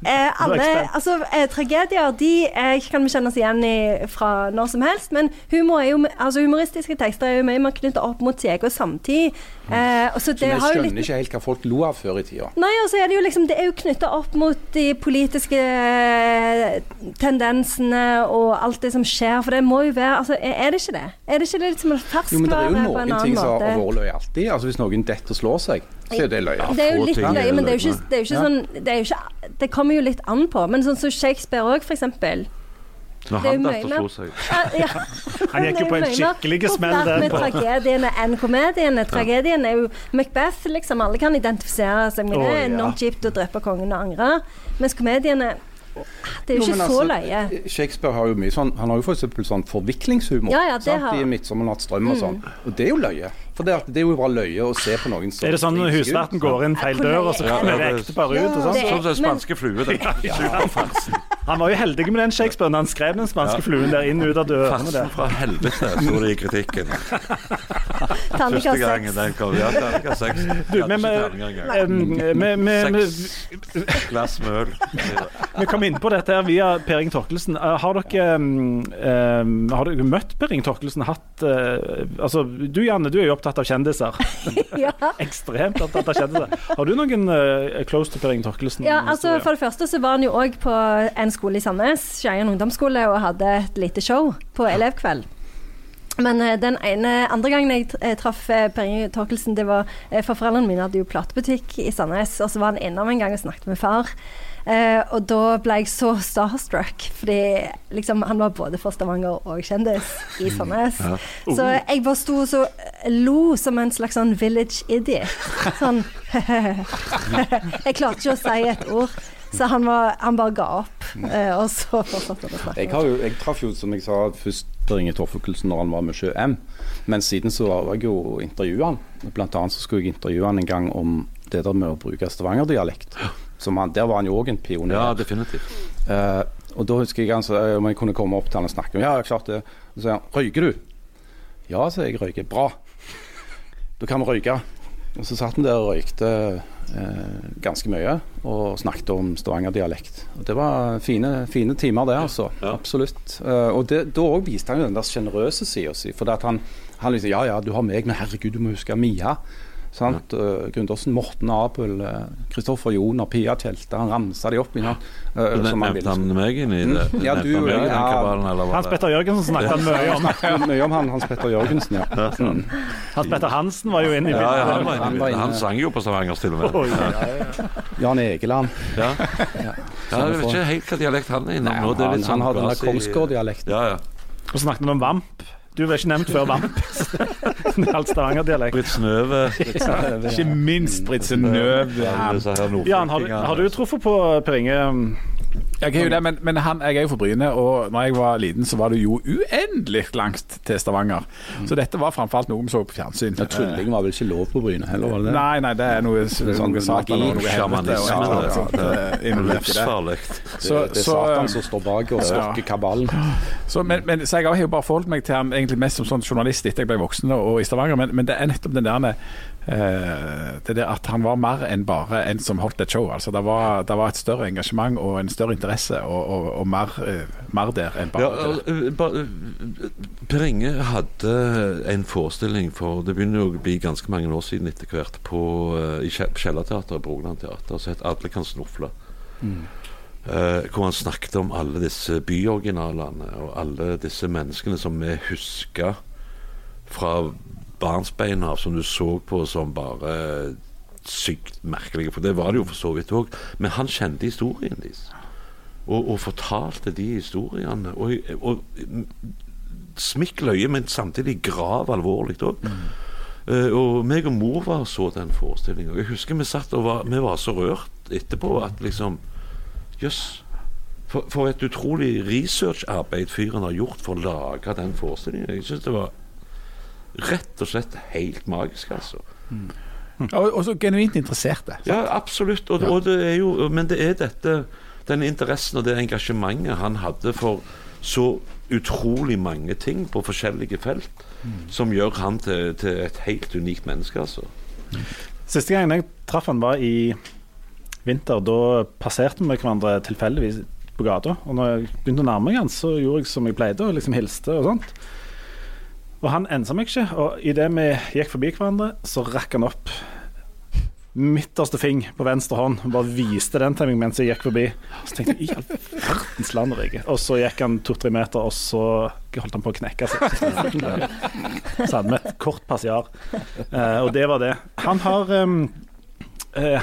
eh, alle altså, eh, Tragedier de eh, kan vi kjenne oss igjen i fra når som helst, men humor jo, altså, humoristiske tekster er jo mye mer knytta opp mot sin egen samtid. Eh, så vi skjønner litt ikke helt hva folk lo av før i tida. Nei, altså er det jo liksom Det er jo knytta opp mot de politiske eh, tendensene og alt det som skjer, for det må jo være Altså, er det ikke det? Er det ikke det litt som en ferskvare på en annen måte? Jo, men det er jo noen ting som har vært løye alltid. Altså Hvis noen detter og slår seg, så er det løye. Det er jo litt løye, men det er jo ikke, det er jo ikke sånn det, er jo ikke, det kommer jo litt an på. Men sånn som Shakespeare òg, for eksempel. Når han datt og slo seg. (laughs) Ja, ja. (laughs) Han gikk jo på en skikkelig smell der. med tragediene enn komediene. Tragedien er jo Macbeth, liksom. Alle kan identifisere seg med det. Ja. Enormt kjipt å drepe kongen og angre. Mens komediene Det er jo Jo, ikke så altså, løye. Shakespeare har jo mye sånn Han har jo f.eks. sånn forviklingshumor Ja, ja, det sant? har- Mm. i 'Midtsommernatts drøm' og sånn. Og det er jo løye. For det, er- det er jo bare løye å se på noen som Er det sånn når husverten går inn feil dør, og så er kommer det? det ekteparet ut? og sånn? Som den spanske flue. den. (laughs) Superfarsen. Han var jo heldig med den Shakespeare når han skrev den spanske fluen der inn ut av dørene der. Farsen fra helvete, sto det i kritikken. (laughs) Første gangen den kom. Ja, terningkast seks. Du, men vi- (laughs) Glass med øl. Vi kom inn på dette her via Per Inge Torkelsen. Uh, har, dere, um, um, har dere møtt Per Inge Torkelsen? Hatt, uh, altså, du Janne, du er jo opptatt av kjendiser. (laughs) Ja. Ekstremt opptatt av kjendiser. Har du noen uh, close to Per Inge Torkelsen? Ja, altså? For det første så var han jo òg på en skole i Sandnes, Skien ungdomsskole, og hadde et lite show på elevkveld. Men eh, den ene andre gangen jeg eh, traff Per Inge Torkelsen, det var For foreldrene mine hadde jo platebutikk i Sandnes, og så var han innom en gang og snakket med far. Eh, og da ble jeg så starstruck, fordi liksom, han var både fra Stavanger og kjendis i Sandnes. Så jeg bare sto og så eh, lo som en slags sånn village idiot. Sånn (laughs) Jeg klarte ikke å si et ord. Så han, var, han bare ga opp, eh, og så fortsatte han å snakke. Jeg, har jo, jeg traff jo, som jeg sa, først Per Inge Torfelkelsen når han var med Sjø M. Men siden så var jeg jo intervjua han. Blant annet så skulle jeg intervjue han en gang om det der med å bruke stavangerdialekt. Som han, der var han jo òg en pioner. Ja, definitivt. Eh, og da husker jeg han sa om jeg kunne komme opp til han og snakke. Ja, klart det. Så sier han røyker du? Ja, så jeg røyker. Bra. Da kan vi røyke. Og så satt han der og røykte eh, ganske mye og snakket om stavangerdialekt. Det var fine, fine timer, det, altså. Absolutt. Eh, og det, da òg viste han jo den der sjenerøse sida si. For han, han liksom Ja ja, du har meg, men herregud, du må huske Mia. Sant? Uh, Gundersen, Morten Abel, Kristoffer Joner, Pia Tjelte. Han ramsa de opp Ja. eh, han Nevnte han meg inn i det? Mm. Ja, du- han meg i den ja. kabalen, eller Hans Petter Jørgensen snakket han mye om. mye om han, Hans Petter Jørgensen, ja. Mm. Hans Petter Hansen var jo inne i Ja, ja, bildet. han var inne. i bildet. Han sang jo på Stavanger til og med. Ja. Jan Egeland. Ja. (laughs) ja, jeg vet ikke helt hva dialekt han er innom Nei, nå. Det er han, sånn han hadde den der quasi- Kongsgård-dialekten. Ja, ja. Og snakket han om Vamp. Du var ikke nevnt før Vamp. (laughs) Alt Stavanger-dialekt. Britt Snøve. (laughs) Ikke minst Britt disse her Jan, har, har du truffet på Per Inge? Jeg er jo det, men, men han, jeg er jo fra Bryne, og når jeg var liten, så var det jo uendelig langt til Stavanger. Så dette var framfor alt noe vi så på fjernsyn. Ja, Trylling var vel ikke lov på Bryne heller, var det det? Nei, nei, det er noe, sånn noe satan og noe helvete. og det. det. Livsfarlig. Det er Satan som står bak og stokker kabalen. så, men, men, så jeg har jo bare forholdt meg til han egentlig mest som sånn journalist etter jeg ble voksen og i Stavanger, men, men det er nettopp den der det der at han var mer enn bare en som holdt et show. Altså, det, var, det var et større engasjement og en større interesse, og, og, og mer, eh, mer der enn bare Ja, Per Inge hadde en forestilling for Det begynner jo å bli ganske mange år siden etter hvert på, i Kjellerteatret på Teater som het 'Alle kan snufle'. Uh, hvor han snakket om alle disse byoriginalene og alle disse menneskene som vi husker fra barnsbein av, som du så på som bare sykt merkelige. For det var det jo for så vidt òg. Men han kjente historien deres. Og, og fortalte de historiene. Og, og smikk løye, men samtidig grav alvorlig òg. Uh, og meg og mor var så den forestillinga. Jeg husker vi satt og var, vi var så rørt etterpå at liksom Jøss. For, for et utrolig researcharbeid fyren har gjort for å lage den forestillingen. Jeg synes det var rett og slett helt magisk, altså. Og, og så genuint interesserte. Ja, absolutt. Og, og det jo, men det er dette den interessen og det engasjementet han hadde for så utrolig mange ting på forskjellige felt, som gjør han til, til et helt unikt menneske, altså. Siste gangen jeg traff han var i vinter. Da passerte vi hverandre tilfeldigvis på gata. Og når jeg begynte å nærme meg han, så gjorde jeg som jeg pleide, og liksom hilste og sånt. Og han ensa meg ikke, og idet vi gikk forbi hverandre, så rakk han opp midterste fing på venstre hånd og bare viste den til meg mens jeg gikk forbi. Så tenkte jeg i all verdens land og rike. Og så gikk han to-tre meter, og så holdt han på å knekke seg. Så hadde vi et kort passiar, eh, og det var det. Han har eh,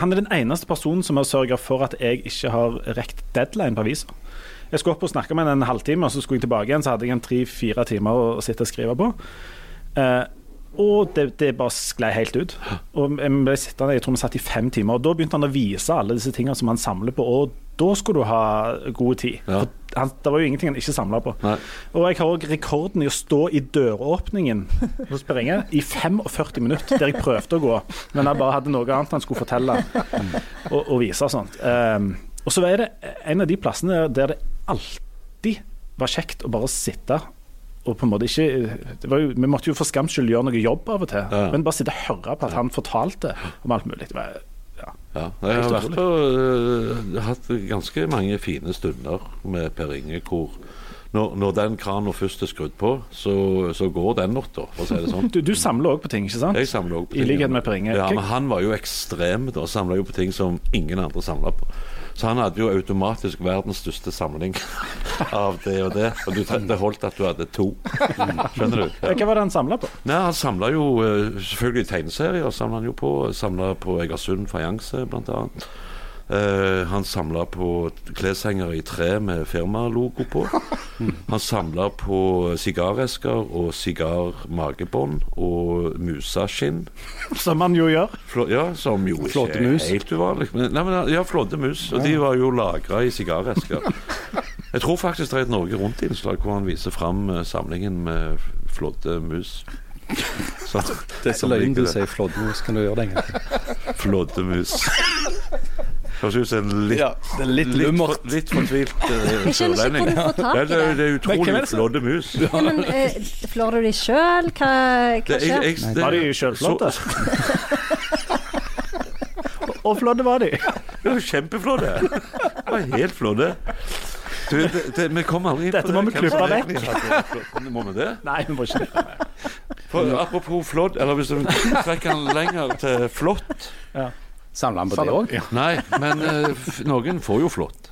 Han er den eneste personen som har sørga for at jeg ikke har rekt deadline på avisa. Jeg skulle opp og snakke med henne en halvtime, og så skulle jeg tilbake igjen. Så hadde jeg en tre-fire timer å sitte og skrive på. Eh, og det, det bare sklei helt ut. Og jeg ble sittende, jeg tror vi satt i fem timer. Og da begynte han å vise alle disse tingene som han samler på, og da skulle du ha god tid. Ja. For han, det var jo ingenting han ikke samla på. Nei. Og jeg har òg rekorden i å stå i døråpningen hos Per Inge i 45 minutter, der jeg prøvde å gå, men jeg bare hadde noe annet han skulle fortelle og, og vise og sånt. Um, og så er det en av de plassene der det alltid var kjekt å bare sitte og på en måte ikke det var jo, Vi måtte jo for skams skyld gjøre noe jobb av og til, Ja. men bare sitte og høre på at han fortalte om alt mulig. Det var, ja. Ja, jeg har vært på, uh, hatt ganske mange fine stunder med Per Inge hvor når, når den kranen først er skrudd på, så, så går den natta, for å si det sånn. Du, du samler òg på ting, ikke sant? Jeg samler også på ting. I likhet med Per Inge. Ja, men han var jo ekstrem da, samla jo på ting som ingen andre samla på. Så han hadde jo automatisk verdens største samling (laughs) av det og det. Og du, det holdt at du hadde to. Skjønner du? Hva var det han samla på? Nei, Han samla jo eh, selvfølgelig tegneserier. Samla han jo på Samla på Egersund fajanse, blant annet. Eh, han samla på kleshengere i tre med firmalogo på. (laughs) Han samla på sigaresker og sigarmagebånd og musaskinn. Som han jo gjør. Flå, ja, som jo ikke er helt uvanlig. Men, nei, men, ja, flåddemus. Og de var jo lagra i sigaresker. Jeg tror faktisk det er et Norge Rundt-innslag hvor han viser fram eh, samlingen med flåddemus. Så, Det er så løgn du sier flåddemus. Kan du gjøre det en gang til? Flåddemus. Høres ut som en litt, Ja, det er litt litt, for, litt fortvilt uh, Ja, i det, det. det er utrolig flådde mus. Ja, men (laughs) uh, Flår du de sjøl? Hva, hva Det, jeg, jeg, det, Var de sjølflådde? Og flådde var de. Det var kjempeflådde. Helt flådde. Du, det, det, vi kom aldri inn på Dette må vi klippe vekk. Må vi det? Nei, vi må ikke det. For, apropos flådd, eller hvis du trekker den lenger til flått Samler han på det òg? Nei, men uh, noen får jo flått.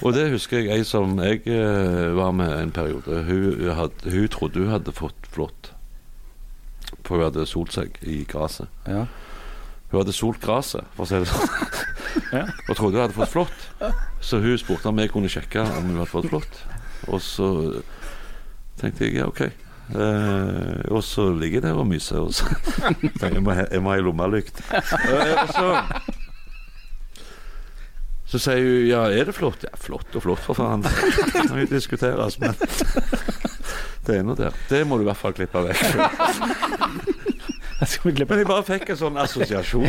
Og det husker jeg ei som jeg uh, var med en periode. Hun, had, hun trodde hun hadde fått flått. For hun hadde solt seg i gresset. Ja. Hun hadde solt gresset, for å si det sånn. Ja. Og trodde hun hadde fått flått. Så hun spurte om jeg kunne sjekke om hun hadde fått flått. Og så tenkte jeg ja, OK. Eh, og så ligger jeg der og myser. også. (laughs) jeg må jeg må ha ei lommelykt. (laughs) Eh, og så Så sier hun ja, er det flott? Ja, flott og flott, for faen. (laughs) Det kan jo diskuteres, men det er nå der. Det må du i hvert fall klippe vekk. Men jeg bare fikk en sånn assosiasjon.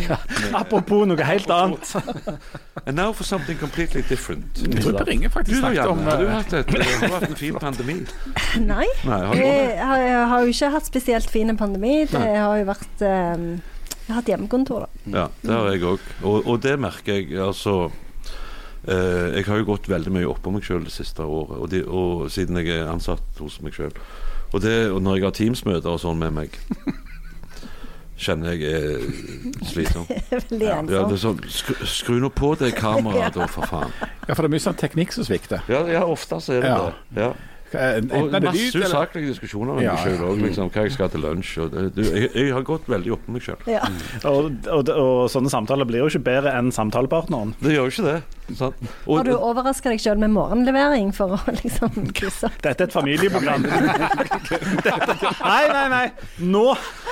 Apropos noe helt annet. And now for something completely different. Jeg tror Du faktisk da, snakket om Janne, har du eh, hatt, et, du har hatt en fin pandemi? (laughs) Nei. Nei, har? Jeg har, jeg har jo ikke hatt spesielt fin pandemi. Det har jo vært um, Jeg har hatt hjemmekontor, da. Ja, det har jeg òg. Og, og det merker jeg, altså eh, Jeg har jo gått veldig mye oppå meg sjøl det siste året, og, de, og siden jeg er ansatt hos meg sjøl. Og, og når jeg har Teams-møter og sånn med meg, kjenner jeg er slitsom. (laughs) Veldig Ja, det er sånn, skru, skru nå på det kameraet, (laughs) da, for faen. Ja, for det er mye sånn teknikk som svikter. Ja, ja ofte så er det Ja. det. Ja. Eh, Og Enten er det masse lyd, eller usaklige diskusjoner med Ja, meg sjøl òg, liksom. Hva jeg skal til lunsj. Og det, du, jeg, jeg har gått veldig opp med meg sjøl. Ja. Og, og, og sånne samtaler blir jo ikke bedre enn samtalepartneren. Det gjør jo ikke det. Sant? Og, Har du overraska deg sjøl med morgenlevering for å liksom krysse opp? Dette er et familieprogram. Dette, (laughs) nei, nei, nei. Nå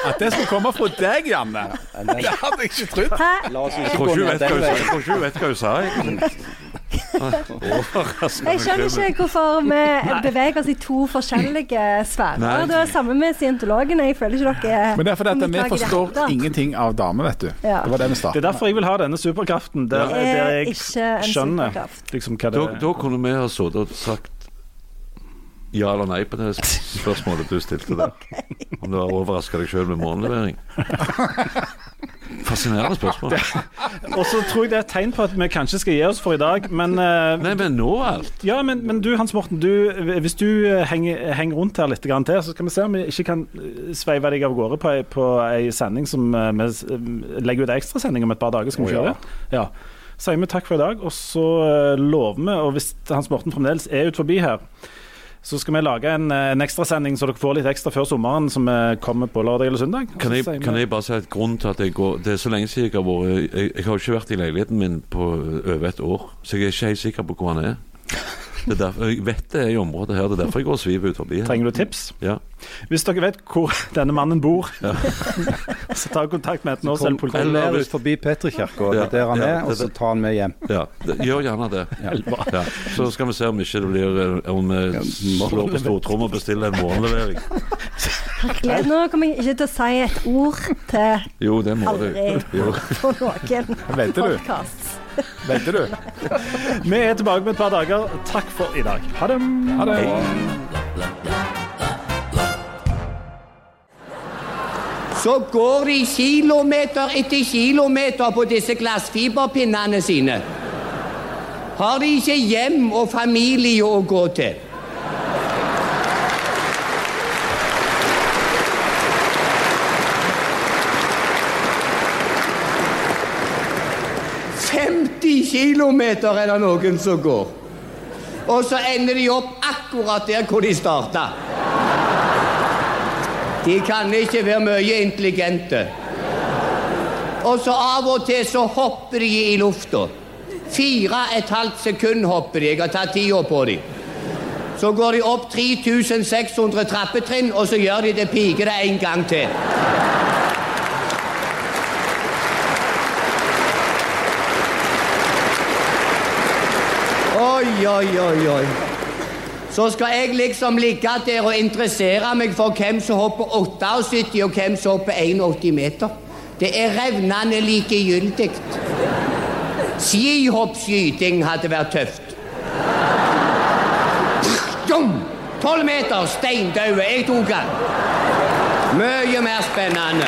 At det skulle komme fra deg, Janne! Det hadde jeg ikke trodd. Hæ? La oss jeg ikke tror gå ikke hun ned vet hva den hun sa. veien. Tror ikke hun vet hva hun sa. egentlig. Jeg skjønner ikke hvorfor vi beveger oss i to forskjellige sfærer. Du Det er samme med scientologene. Jeg føler ikke dere Men det er fordi at vi forstår hjertet. ingenting av damer, vet du. Ja. Det var det vi Det er derfor jeg vil ha denne superkraften, der, Det er der jeg skjønner liksom hva det Da, da kunne vi ha sittet og sagt ja eller nei på det spørsmålet du stilte der. (laughs) Om du har overraska deg sjøl med morgenlevering. (laughs) Fascinerende spørsmål. Og så tror jeg det er et tegn på at vi kanskje skal gi oss for i dag, men uh, Nei, men nå alt. Ja, men, men du Hans Morten, du, hvis du eh, henger, henger rundt her litt til, så skal vi se om vi ikke kan eh, sveive deg av gårde på på ei sending som uh, vi legger ut ekstrasending om et par dager. Skal vi Å, kjøre det? Ja. Sier vi takk for i dag, og så uh, lover vi, og hvis Hans Morten fremdeles er ut forbi her, så skal vi lage en, eh, en ekstrasending så dere får litt ekstra før sommeren, som eh, kommer på lørdag eller søndag. Kan jeg, kan jeg bare si at grunnen til at jeg går Det er så lenge siden jeg har vært Jeg, jeg har jo ikke vært i leiligheten min på over et år, så jeg er ikke helt sikker på hvor han er. Det er derfor, jeg vet det er i området her, det er derfor jeg går og sviver ut forbi her. Trenger du tips? Ja. Hvis dere vet hvor denne mannen bor, (laughs) så ta kontakt med et Kom, Norcell kom politi. ned ut forbi Petrikirka, det Ja, er der han ja, er, det- og så ta han med hjem. Ja, det, gjør gjerne det. Ja. Så skal vi se om ikke det blir eh, Om vi slår på stortromma og bestiller en morgenlevering. Herregud, Nå kommer jeg ikke til å si et ord til Jo, det må du. aldri Jo. på noen Venter du? podkast. Venter du? Vi er tilbake med et par dager. Takk for i dag. Ha det. Ha det. Så går de kilometer etter kilometer på disse glassfiberpinnene sine. Har de ikke hjem og familie å gå til? Kilometer er det noen som går. Og så ender de opp akkurat der hvor de starta. De kan ikke være mye intelligente. Og så av og til så hopper de i lufta. Fire et halvt sekund hopper de. Jeg har tatt tida på dem. Så går de opp 3600 trappetrinn, og så gjør de det pikete en gang til. Oi, oi, oi. Så skal jeg liksom ligge der og interessere meg for hvem som hopper 78 og hvem som hopper 81 meter. Det er revnende likegyldig. Skihoppskyting hadde vært tøft. Tolv meter, steindaude. Jeg tok den. Mye mer spennende.